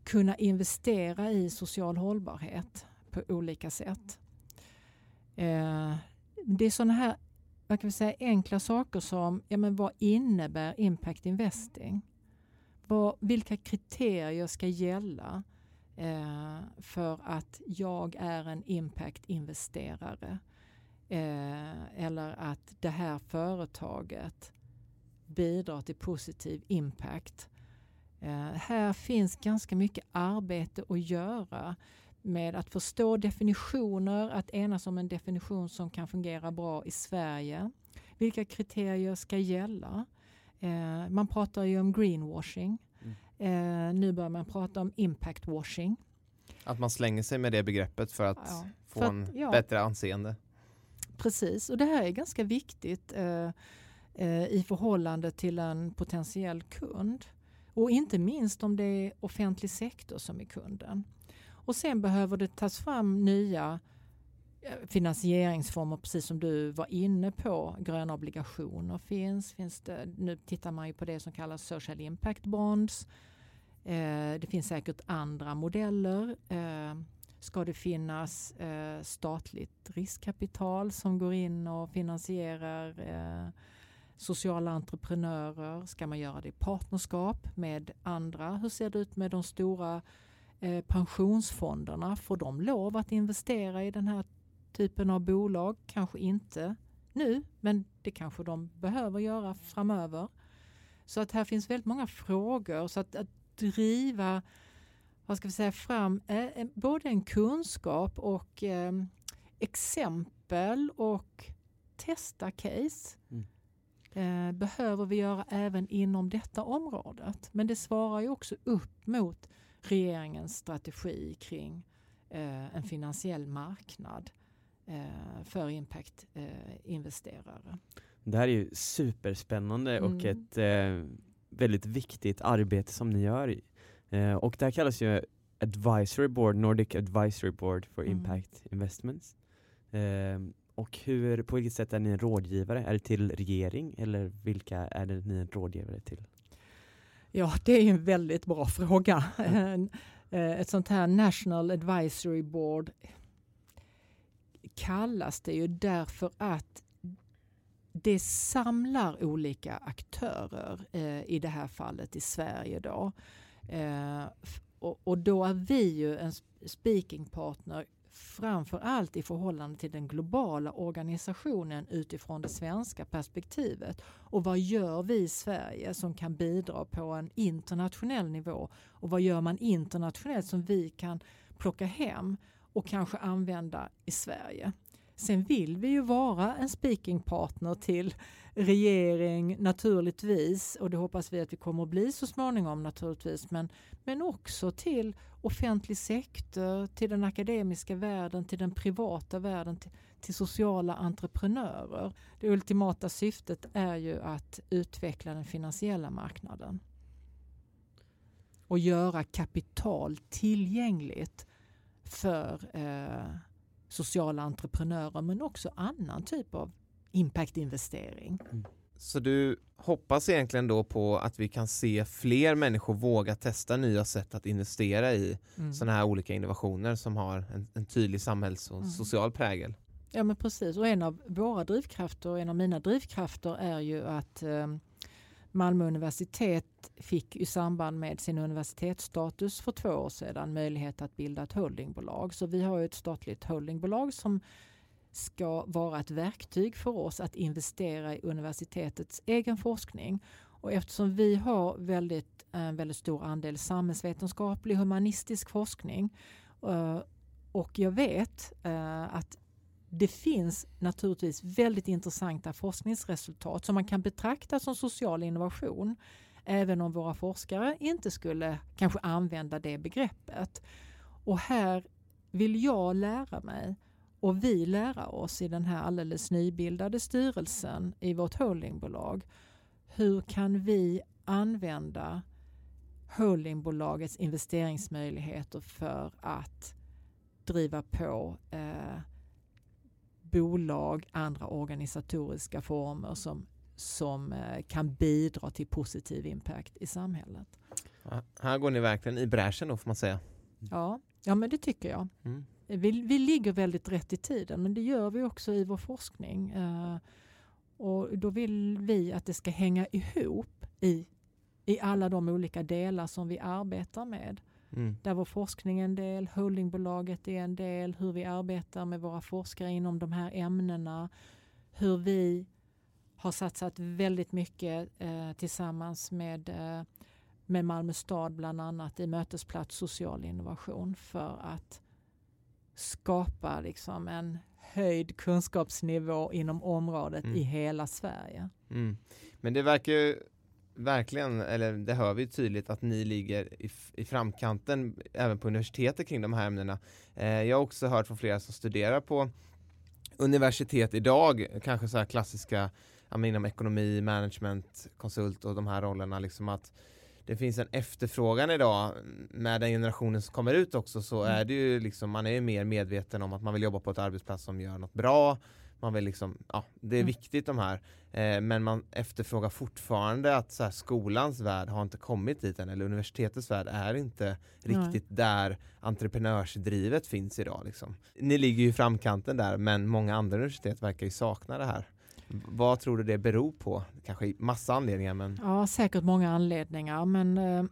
kunna investera i social hållbarhet på olika sätt. Eh, det är sådana här vad kan vi säga, enkla saker som ja, men vad innebär impact investing? Vad, vilka kriterier ska gälla eh, för att jag är en impact-investerare? Eh, eller att det här företaget bidrar till positiv impact. Eh, här finns ganska mycket arbete att göra med att förstå definitioner, att enas om en definition som kan fungera bra i Sverige. Vilka kriterier ska gälla? Eh, man pratar ju om greenwashing. Mm. Eh, nu börjar man prata om impact washing. Att man slänger sig med det begreppet för att ja, få för att, en ja. bättre anseende. Precis, och det här är ganska viktigt eh, eh, i förhållande till en potentiell kund. Och inte minst om det är offentlig sektor som är kunden. Och sen behöver det tas fram nya finansieringsformer, precis som du var inne på. Gröna obligationer finns. finns det, nu tittar man ju på det som kallas social impact bonds. Eh, det finns säkert andra modeller. Eh, ska det finnas eh, statligt riskkapital som går in och finansierar eh, sociala entreprenörer? Ska man göra det i partnerskap med andra? Hur ser det ut med de stora eh, pensionsfonderna? Får de lov att investera i den här typen av bolag? Kanske inte nu, men det kanske de behöver göra framöver. Så att här finns väldigt många frågor. Så att, att driva vad ska vi säga, fram eh, både en kunskap och eh, exempel och testa case. Mm. Eh, behöver vi göra även inom detta området. Men det svarar ju också upp mot regeringens strategi kring eh, en finansiell marknad för impact-investerare. det här är ju superspännande mm. och ett väldigt viktigt arbete som ni gör. och det här kallas ju Advisory Board, Nordic Advisory Board for mm. Impact Investments. Och hur, på vilket sätt är ni en rådgivare? Är det till regering eller vilka är det ni en rådgivare till? Ja, det är en väldigt bra fråga. Eh, ett sånt här National Advisory Board kallas det ju därför att det samlar olika aktörer eh, i det här fallet i Sverige. Då. Eh, och, och, då är vi ju en speaking partner framför allt i förhållande till den globala organisationen utifrån det svenska perspektivet. Och vad gör vi i Sverige som kan bidra på en internationell nivå? Och vad gör man internationellt som vi kan plocka hem och kanske använda i Sverige? Sen vill vi ju vara en speakingpartner till regering naturligtvis och det hoppas vi att vi kommer att bli så småningom naturligtvis men, men också till offentlig sektor, till den akademiska världen, till den privata världen, till, till sociala entreprenörer. Det ultimata syftet är ju att utveckla den finansiella marknaden och göra kapital tillgängligt för eh, sociala entreprenörer men också annan typ av impactinvestering. Mm. Så du hoppas egentligen då på att vi kan se fler människor våga testa nya sätt att investera i mm. sådana här olika innovationer som har en, en tydlig samhälls och mm. social prägel? Ja men precis och en av våra drivkrafter, en av mina drivkrafter är ju att eh, Malmö universitet fick i samband med sin universitetsstatus för två år sedan möjlighet att bilda ett holdingbolag. Så vi har ett statligt holdingbolag som ska vara ett verktyg för oss att investera i universitetets egen forskning. Och eftersom vi har väldigt, en väldigt stor andel samhällsvetenskaplig humanistisk forskning eh, och jag vet eh, att det finns naturligtvis väldigt intressanta forskningsresultat som man kan betrakta som social innovation. Även om våra forskare inte skulle kanske använda det begreppet. Och här vill jag lära mig och vi lära oss i den här alldeles nybildade styrelsen i vårt holdingbolag. Hur kan vi använda holdingbolagets investeringsmöjligheter för att driva på eh, bolag, andra organisatoriska former som, som eh, kan bidra till positiv impact i samhället. Ja, här går ni verkligen i bräschen då får man säga. Ja, ja men det tycker jag. Mm. Vi, vi ligger väldigt rätt i tiden men det gör vi också i vår forskning. Eh, och då vill vi att det ska hänga ihop i, i alla de olika delar som vi arbetar med. Mm. Där vår forskning en del, holdingbolaget är en del, hur vi arbetar med våra forskare inom de här ämnena. Hur vi har satsat väldigt mycket eh, tillsammans med, eh, med Malmö stad bland annat i mötesplats social innovation för att skapa liksom en höjd kunskapsnivå inom området Mm. i hela Sverige. Mm. Men det verkar ju verkligen, eller det hör vi tydligt att ni ligger i, i framkanten även på universitetet kring de här ämnena. Eh, jag har också hört från flera som studerar på universitet idag, kanske så här klassiska inom ekonomi, management, konsult och de här rollerna liksom att det finns en efterfrågan idag med den generationen som kommer ut också så Mm. är det ju liksom man är ju mer medveten om att man vill jobba på ett arbetsplats som gör något bra man vill liksom, ja det är Mm. viktigt de här eh, men man efterfrågar fortfarande att så här, skolans värld har inte kommit dit än eller universitetets värld är inte Nej. riktigt där entreprenörsdrivet finns idag liksom. Ni ligger ju i framkanten där men många andra universitet verkar ju sakna det här. Vad tror du det beror på? Kanske massa anledningar men Ja, säkert många anledningar, men eh,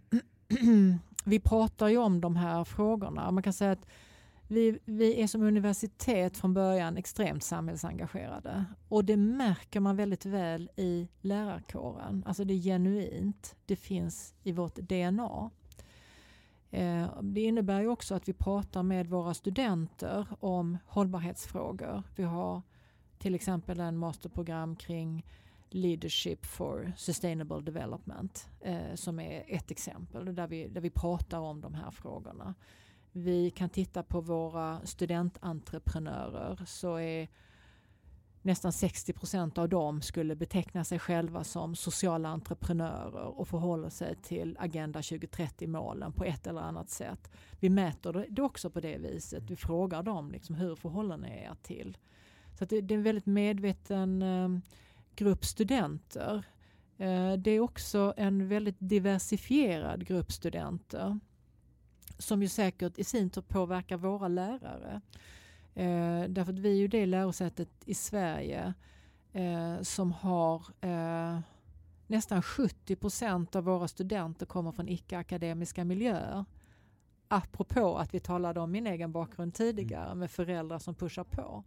vi pratar ju om de här frågorna. Man kan säga att vi, vi är som universitet från början extremt samhällsengagerade och det märker man väldigt väl i lärarkåren. Alltså det är genuint, det finns i vårt DNA. Eh, det innebär ju också att vi pratar med våra studenter om hållbarhetsfrågor. Vi har till exempel en masterprogram kring Leadership for Sustainable Development eh, som är ett exempel där vi, där vi pratar om de här frågorna. Vi kan titta på våra studententreprenörer så är nästan 60 procent av dem skulle beteckna sig själva som sociala entreprenörer och förhåller sig till Agenda 2030-målen på ett eller annat sätt. Vi mäter det också på det viset. Vi frågar dem liksom, hur förhåller ni er till? Så att det, det är en väldigt medveten eh, grupp studenter. Eh, det är också en väldigt diversifierad grupp studenter som ju säkert i sin tur påverkar våra lärare. Eh, därför att vi är ju det lärosätet i Sverige eh, som har eh, nästan 70 procent av våra studenter kommer från icke-akademiska miljöer. Apropå att vi talade om min egen bakgrund tidigare med föräldrar som pushar på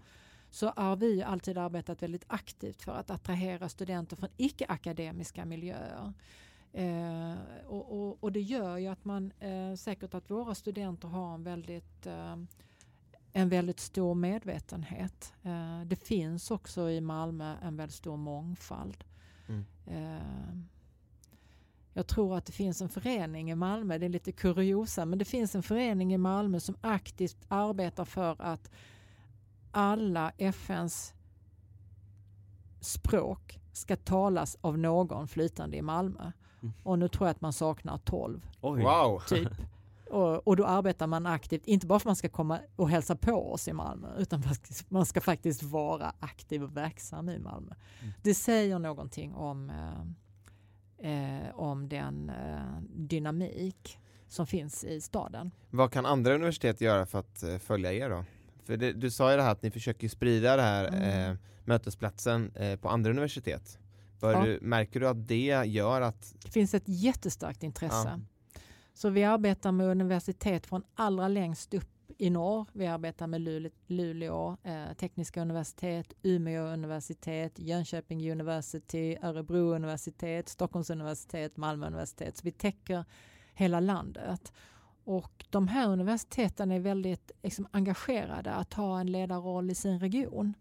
så har vi alltid arbetat väldigt aktivt för att attrahera studenter från icke-akademiska miljöer. Eh, och, och, och det gör ju att man eh, säkert att våra studenter har en väldigt, eh, en väldigt stor medvetenhet. Eh, det finns också i Malmö en väldigt stor mångfald. Mm. Eh, jag tror att det finns en förening i Malmö, det är lite kuriosa, men det finns en förening i Malmö som aktivt arbetar för att alla FNs språk ska talas av någon flytande i Malmö. Mm. Och nu tror jag att man saknar 12 Oj. wow! typ. Och, och då arbetar man aktivt, inte bara för att man ska komma och hälsa på oss i Malmö, utan man ska faktiskt vara aktiv och verksam i Malmö. Mm. Det säger någonting om, eh, eh, om den eh, dynamik som finns i staden. Vad kan andra universitet göra för att eh, följa er då? För det, du sa ju det här att ni försöker sprida det här Mm. eh, mötesplatsen eh, på andra universitet. Bör Ja. du, märker du att det gör att Det finns ett jättestarkt intresse. Ja. Så vi arbetar med universitet från allra längst upp i norr. Vi arbetar med Luleå, Luleå eh, tekniska universitet, Umeå universitet, Jönköping University, Örebro universitet, Stockholms universitet, Malmö universitet. Så vi täcker hela landet. Och de här universiteten är väldigt liksom, engagerade att ha en ledarroll i sin region.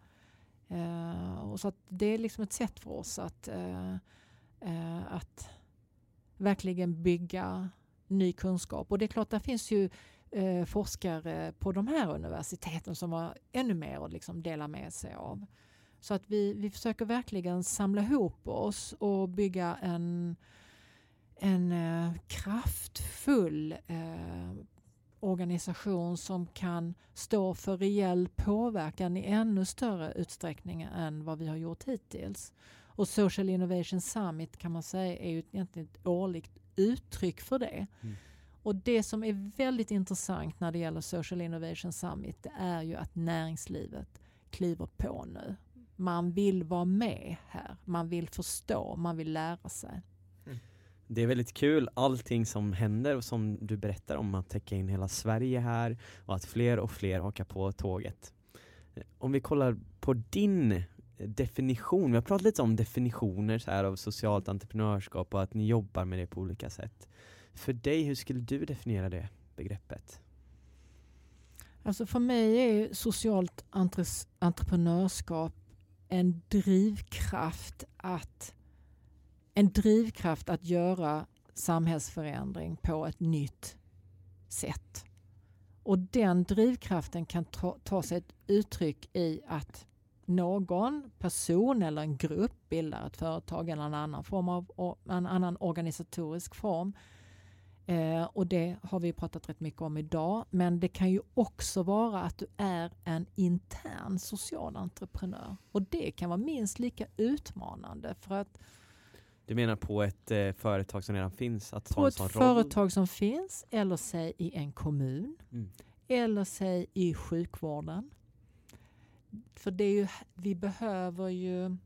Eh, och så att det är liksom ett sätt för oss att, eh, eh, att verkligen bygga ny kunskap. Och det är klart, där finns ju eh, forskare på de här universiteten som har ännu mer att liksom dela med sig av. Så att vi, vi försöker verkligen samla ihop oss och bygga en, en eh, kraftfull eh, organisation som kan stå för reell påverkan i ännu större utsträckning än vad vi har gjort hittills. Och Social Innovation Summit kan man säga är ju egentligen ett årligt uttryck för det. Mm. Och det som är väldigt intressant när det gäller Social Innovation Summit det är ju att näringslivet kliver på nu. Man vill vara med här, man vill förstå, man vill lära sig. Det är väldigt kul allting som händer och som du berättar om att täcka in hela Sverige här och att fler och fler hakar på tåget. Eh, om vi kollar på din eh, definition, vi har pratat lite om definitioner så här av socialt entreprenörskap och att ni jobbar med det på olika sätt. För dig, hur skulle du definiera det begreppet? Alltså för mig är socialt entreprenörskap en drivkraft att en drivkraft att göra samhällsförändring på ett nytt sätt. Och den drivkraften kan ta, ta sig ett uttryck i att någon person eller en grupp bildar ett företag eller en annan, form av, en annan organisatorisk form. Eh, och det har vi pratat rätt mycket om idag. Men det kan ju också vara att du är en intern social entreprenör. Och det kan vara minst lika utmanande för att du menar på ett eh, företag som redan finns? Att på ett roll? företag som finns eller säg i en kommun Mm. eller säg i sjukvården. För det är ju, vi behöver ju...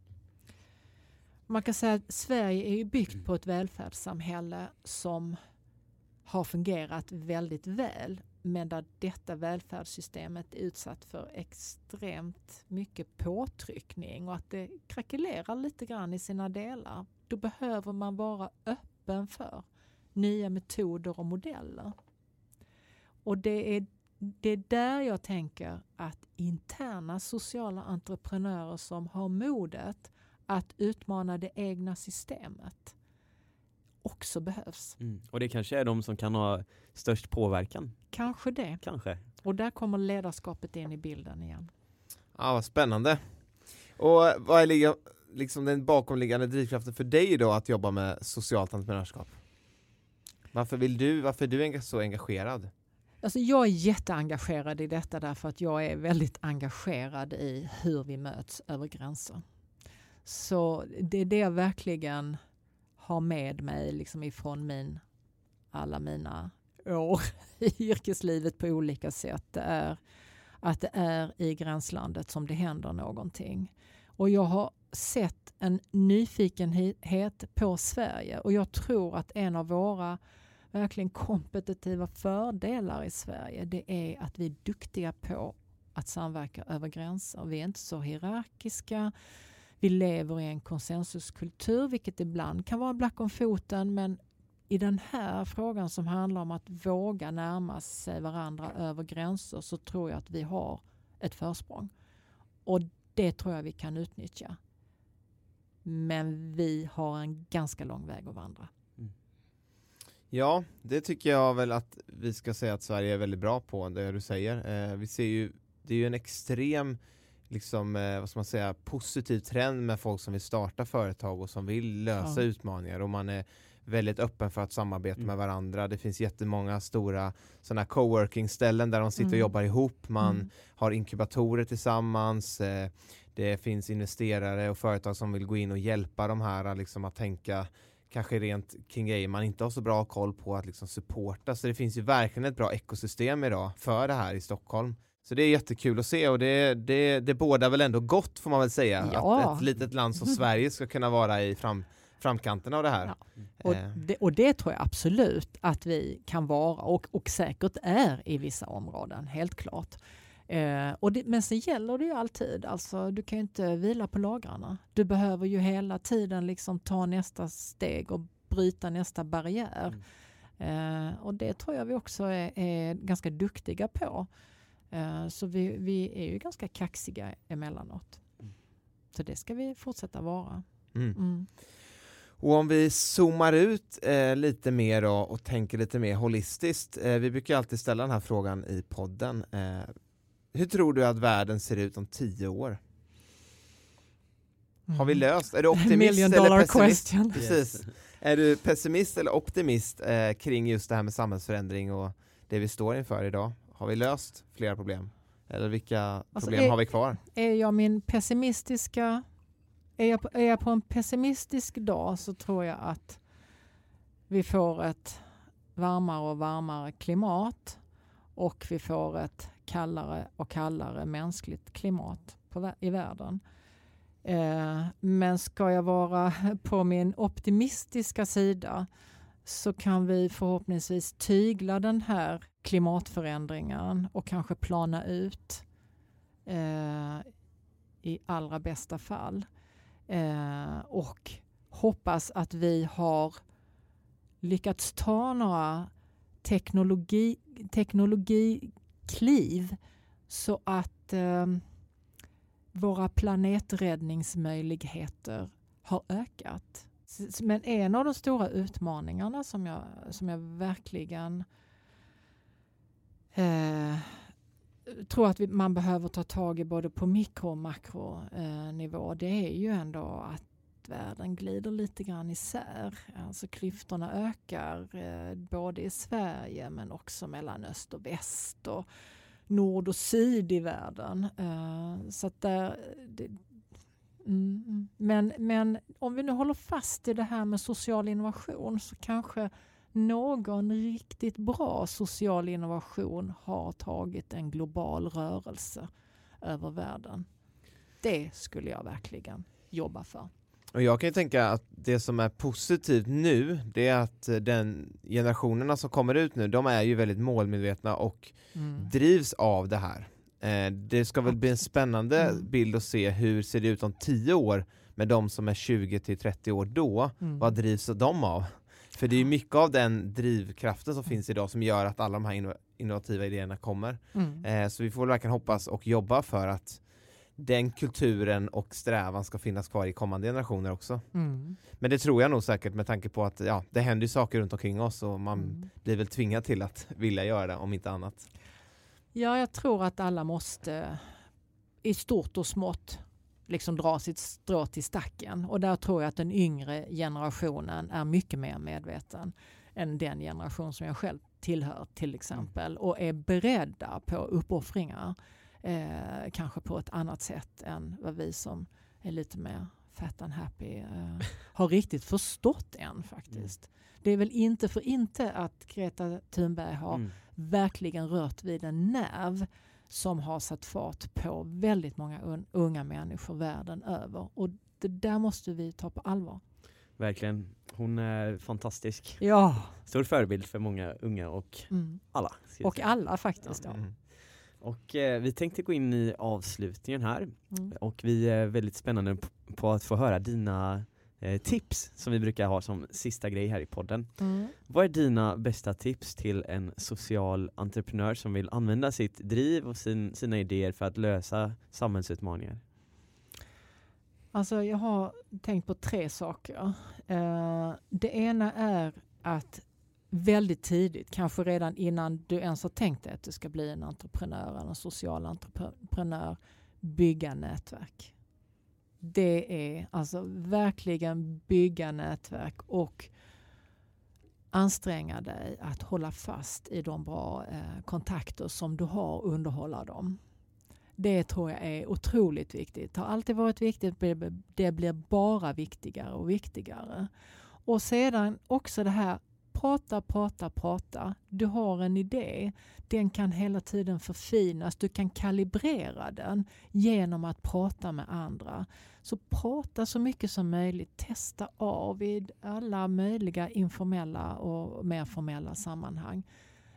Man kan säga att Sverige är ju byggt på ett välfärdssamhälle som har fungerat väldigt väl men där detta välfärdssystemet är utsatt för extremt mycket påtryckning och att det krackelerar lite grann i sina delar. Då behöver man vara öppen för nya metoder och modeller. Och det är, det är där jag tänker att interna sociala entreprenörer som har modet att utmana det egna systemet också behövs. Mm. Och det kanske är de som kan ha störst påverkan, Kanske det. kanske? Och där kommer ledarskapet in i bilden igen. Ja, vad spännande. Och vad är liksom den bakomliggande drivkraften för dig då att jobba med socialt entreprenörskap? Varför vill du, varför är du så engagerad? Alltså jag är jätteengagerad i detta därför att jag är väldigt engagerad i hur vi möts över gränser. Så det är det jag verkligen har med mig liksom ifrån min, alla mina år i yrkeslivet på olika sätt. Det är att det är i gränslandet som det händer någonting. Och jag har sett en nyfikenhet på Sverige och jag tror att en av våra verkligen kompetitiva fördelar i Sverige det är att vi är duktiga på att samverka över gränser. Vi är inte så hierarkiska. Vi lever i en konsensuskultur vilket ibland kan vara en black om foten men i den här frågan som handlar om att våga närma sig varandra över gränser så tror jag att vi har ett försprång. Och det tror jag vi kan utnyttja. Men vi har en ganska lång väg att vandra. Ja, det tycker jag väl att vi ska säga att Sverige är väldigt bra på, det du säger. Eh, vi ser ju, det är ju en extrem, liksom, eh, vad ska man säga, positiv trend med folk som vill starta företag och som vill lösa Ja. utmaningar och man är väldigt öppen för att samarbeta Mm. med varandra. Det finns jättemånga stora sådana här coworking-ställen där de sitter och Mm. jobbar ihop. Man Mm. har inkubatorer tillsammans. Eh, det finns investerare och företag som vill gå in och hjälpa de här liksom, att tänka kanske rent kring grejer man inte har så bra koll på att liksom supporta. Så det finns ju verkligen ett bra ekosystem idag för det här i Stockholm. Så det är jättekul att se och det, det, det bådar väl ändå gott får man väl säga. Ja. Att ett litet land som Sverige ska kunna vara i fram, framkanten av det här. Ja. Och Eh, det, och det tror jag absolut att vi kan vara och, och säkert är i vissa områden, helt klart. Eh, och det, men sen gäller det ju alltid, alltså, du kan ju inte vila på lagrarna. Du behöver ju hela tiden liksom ta nästa steg och bryta nästa barriär. Eh, och det tror jag vi också är, är ganska duktiga på. Eh, så vi, vi är ju ganska kaxiga emellanåt. Mm. Så det ska vi fortsätta vara. mm. Mm. Och om vi zoomar ut eh, lite mer då, och tänker lite mer holistiskt. Eh, vi brukar alltid ställa den här frågan i podden. Eh, hur tror du att världen ser ut om tio år? Har vi Mm. löst? Är du optimist eller pessimist? question. Precis. Är du pessimist eller optimist eh, kring just det här med samhällsförändring och det vi står inför idag? Har vi löst flera problem? Eller vilka Alltså, problem är- har vi kvar? Är jag min pessimistiska... Är jag, på- är jag på en pessimistisk dag så tror jag att vi får ett varmare och varmare klimat och vi får ett kallare och kallare mänskligt klimat på, i världen. Eh, men ska jag vara på min optimistiska sida så kan vi förhoppningsvis tygla den här klimatförändringen och kanske plana ut eh, i allra bästa fall. Eh, och hoppas att vi har lyckats ta några teknologi, teknologikliv så att eh, våra planeträddningsmöjligheter har ökat. Men en av de stora utmaningarna som jag, som jag verkligen eh, tror att vi, man behöver ta tag i både på mikro och makronivå, eh, det är ju ändå att världen glider lite grann isär. Alltså klyftorna ökar eh, både i Sverige men också mellan öst och väst och nord och syd i världen. Eh, så där, det, mm, mm, men, men om vi nu håller fast i det här med social innovation så kanske någon riktigt bra social innovation har tagit en global rörelse över världen. Det skulle jag verkligen jobba för. Och jag kan ju tänka att det som är positivt nu, det är att den generationerna som kommer ut nu, de är ju väldigt målmedvetna och mm. drivs av det här. Eh, det ska väl bli en spännande mm. bild att se hur ser det ut om tio år med de som är 20 till 30 år då. Mm. Vad drivs de av? För det är mycket av den drivkraften som finns idag som gör att alla de här innovativa idéerna kommer. Mm. Eh, så vi får verkligen hoppas och jobba för att den kulturen och strävan ska finnas kvar i kommande generationer också. Mm. Men det tror jag nog säkert med tanke på att ja, det händer saker runt omkring oss och man mm. blir väl tvingad till att vilja göra det om inte annat. Ja, jag tror att alla måste i stort och smått liksom dra sitt strå till stacken och där tror jag att den yngre generationen är mycket mer medveten än den generation som jag själv tillhör till exempel mm. och är beredda på uppoffringar eh, kanske på ett annat sätt än vad vi som är lite mer fat and happy eh, har riktigt förstått än faktiskt. Mm. Det är väl inte för inte att Greta Thunberg har mm. verkligen rört vid en nerv som har satt fart på väldigt många unga människor världen över. Och det där måste vi ta på allvar. Verkligen. Hon är fantastisk. Ja. Stor förebild för många unga och mm. alla. Och alla faktiskt. Ja. Och eh, vi tänkte gå in i avslutningen här mm. och vi är väldigt spännande på att få höra dina eh, tips som vi brukar ha som sista grej här i podden. Mm. Vad är dina bästa tips till en social entreprenör som vill använda sitt driv och sin, sina idéer för att lösa samhällsutmaningar? Alltså jag har tänkt på tre saker. Eh, det ena är att väldigt tidigt, kanske redan innan du ens har tänkt dig att du ska bli en entreprenör eller en social entreprenör, bygga nätverk. Det är alltså verkligen bygga nätverk och anstränga dig att hålla fast i de bra eh, kontakter som du har och underhålla dem. Det tror jag är otroligt viktigt. Det har alltid varit viktigt, det blir bara viktigare och viktigare. Och sedan också det här prata, prata, prata. Du har en idé. Den kan hela tiden förfinas. Du kan kalibrera den genom att prata med andra. Så prata så mycket som möjligt. Testa av i alla möjliga informella och mer formella sammanhang.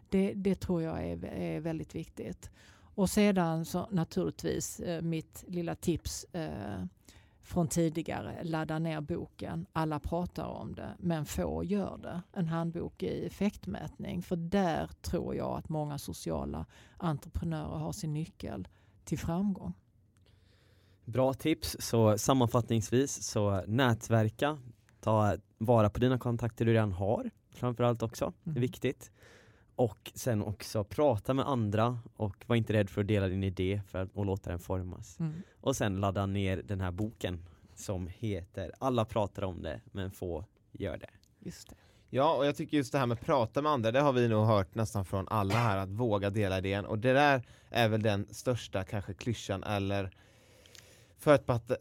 Det, det tror jag är, är väldigt viktigt. Och sedan så naturligtvis eh, mitt lilla tips eh, från tidigare. Ladda ner boken. Alla pratar om det, men få gör det. En handbok i effektmätning. För där tror jag att många sociala entreprenörer har sin nyckel till framgång. Bra tips. Så sammanfattningsvis så nätverka, ta vara på dina kontakter du redan har framförallt också. Det är mm. viktigt. Och sen också prata med andra och var inte rädd för att dela din idé för att, och låta den formas. Mm. Och sen ladda ner den här boken som heter Alla pratar om det men få gör det. Just det. Ja, och jag tycker just det här med prata med andra, det har vi nog hört nästan från alla här, att våga dela idén. Och det där är väl den största kanske klyschan eller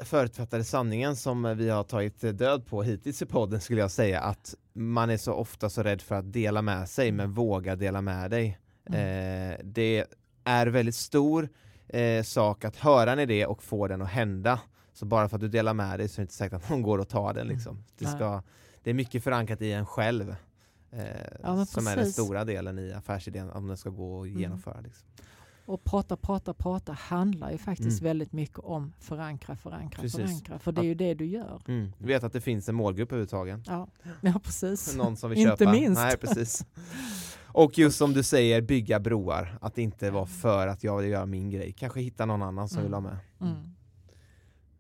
förutfattade sanningen som vi har tagit död på hittills i podden skulle jag säga att man är så ofta så rädd för att dela med sig men våga dela med dig. Mm. Eh, det är väldigt stor eh, sak att höra en idé och få den att hända. Så bara för att du delar med dig så är det inte säkert att någon går och tar den. Mm. Liksom. Det, ska, det är mycket förankrat i en själv. Eh, ja, som är den stora delen i affärsidén om den ska gå att mm. genomföra. Liksom. Och prata, prata, prata handlar ju faktiskt mm. väldigt mycket om förankra, förankra, precis. förankra. För det är ju det du gör. Mm. Du vet att det finns en målgrupp överhuvudtaget. Ja, ja precis. Någon som vill köpa. Inte minst. Nej, precis. Och just som du säger, bygga broar. Att inte vara för att jag vill göra min grej. Kanske hitta någon annan som Mm. vill ha med. Mm.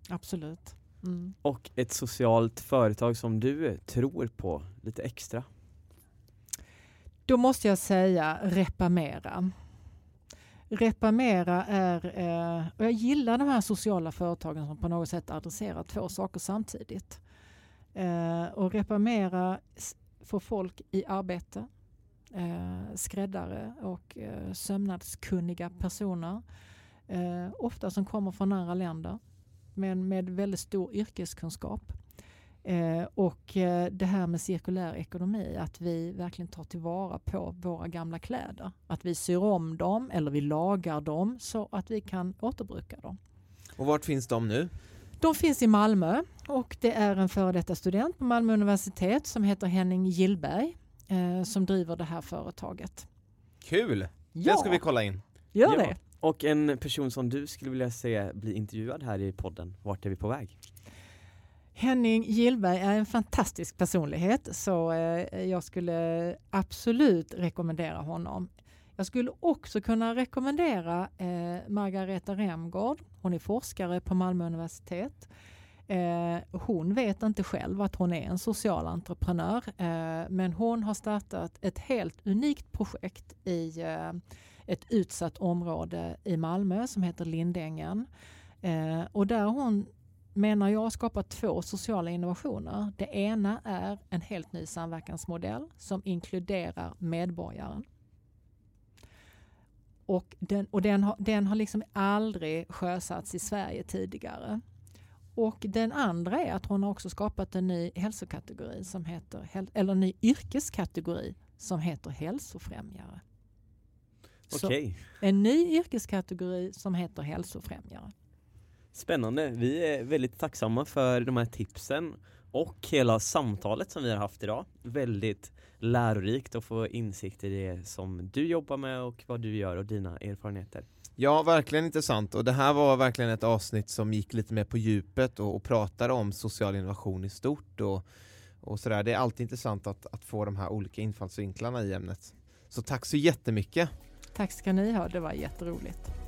Absolut. Mm. Och ett socialt företag som du tror på lite extra. Då måste jag säga Repamera. Repamera är, eh, och jag gillar de här sociala företagen som på något sätt adresserar två saker samtidigt. Eh, och Repamera får folk i arbete, eh, skräddare och eh, sömnadskunniga personer. Eh, ofta som kommer från andra länder men med väldigt stor yrkeskunskap. Eh, och eh, det här med cirkulär ekonomi, att vi verkligen tar tillvara på våra gamla kläder. Att vi syr om dem eller vi lagar dem så att vi kan återbruka dem. Och vart finns de nu? De finns i Malmö och det är en före detta student på Malmö universitet som heter Henning Gillberg eh, som driver det här företaget. Kul! Ja, Det ska vi kolla in. gör Ja. det! Och en person som du skulle vilja se bli intervjuad här i podden, vart är vi på väg? Henning Gillberg är en fantastisk personlighet så eh, jag skulle absolut rekommendera honom. Jag skulle också kunna rekommendera eh, Margareta Remgård. Hon är forskare på Malmö universitet. Eh, hon vet inte själv att hon är en social entreprenör men hon har startat ett helt unikt projekt i ett utsatt område i Malmö som heter Lindängen. Och där har hon menar jag skapat två sociala innovationer. Det ena är en helt ny samverkansmodell som inkluderar medborgaren. Och den, och den, har, den har liksom aldrig sjösatts i Sverige tidigare. Och den andra är att hon har också skapat en ny hälsokategori som heter, eller en ny yrkeskategori som heter hälsofrämjare. Okej, en ny yrkeskategori som heter hälsofrämjare. Spännande. Vi är väldigt tacksamma för de här tipsen och hela samtalet som vi har haft idag. Väldigt lärorikt att få insikt i det som du jobbar med och vad du gör och dina erfarenheter. Ja, verkligen intressant och det här var verkligen ett avsnitt som gick lite mer på djupet och, och pratade om social innovation i stort och, och sådär. Det är alltid intressant att, att få de här olika infallsvinklarna i ämnet. Så tack så jättemycket! Tack ska ni ha, det var jätteroligt.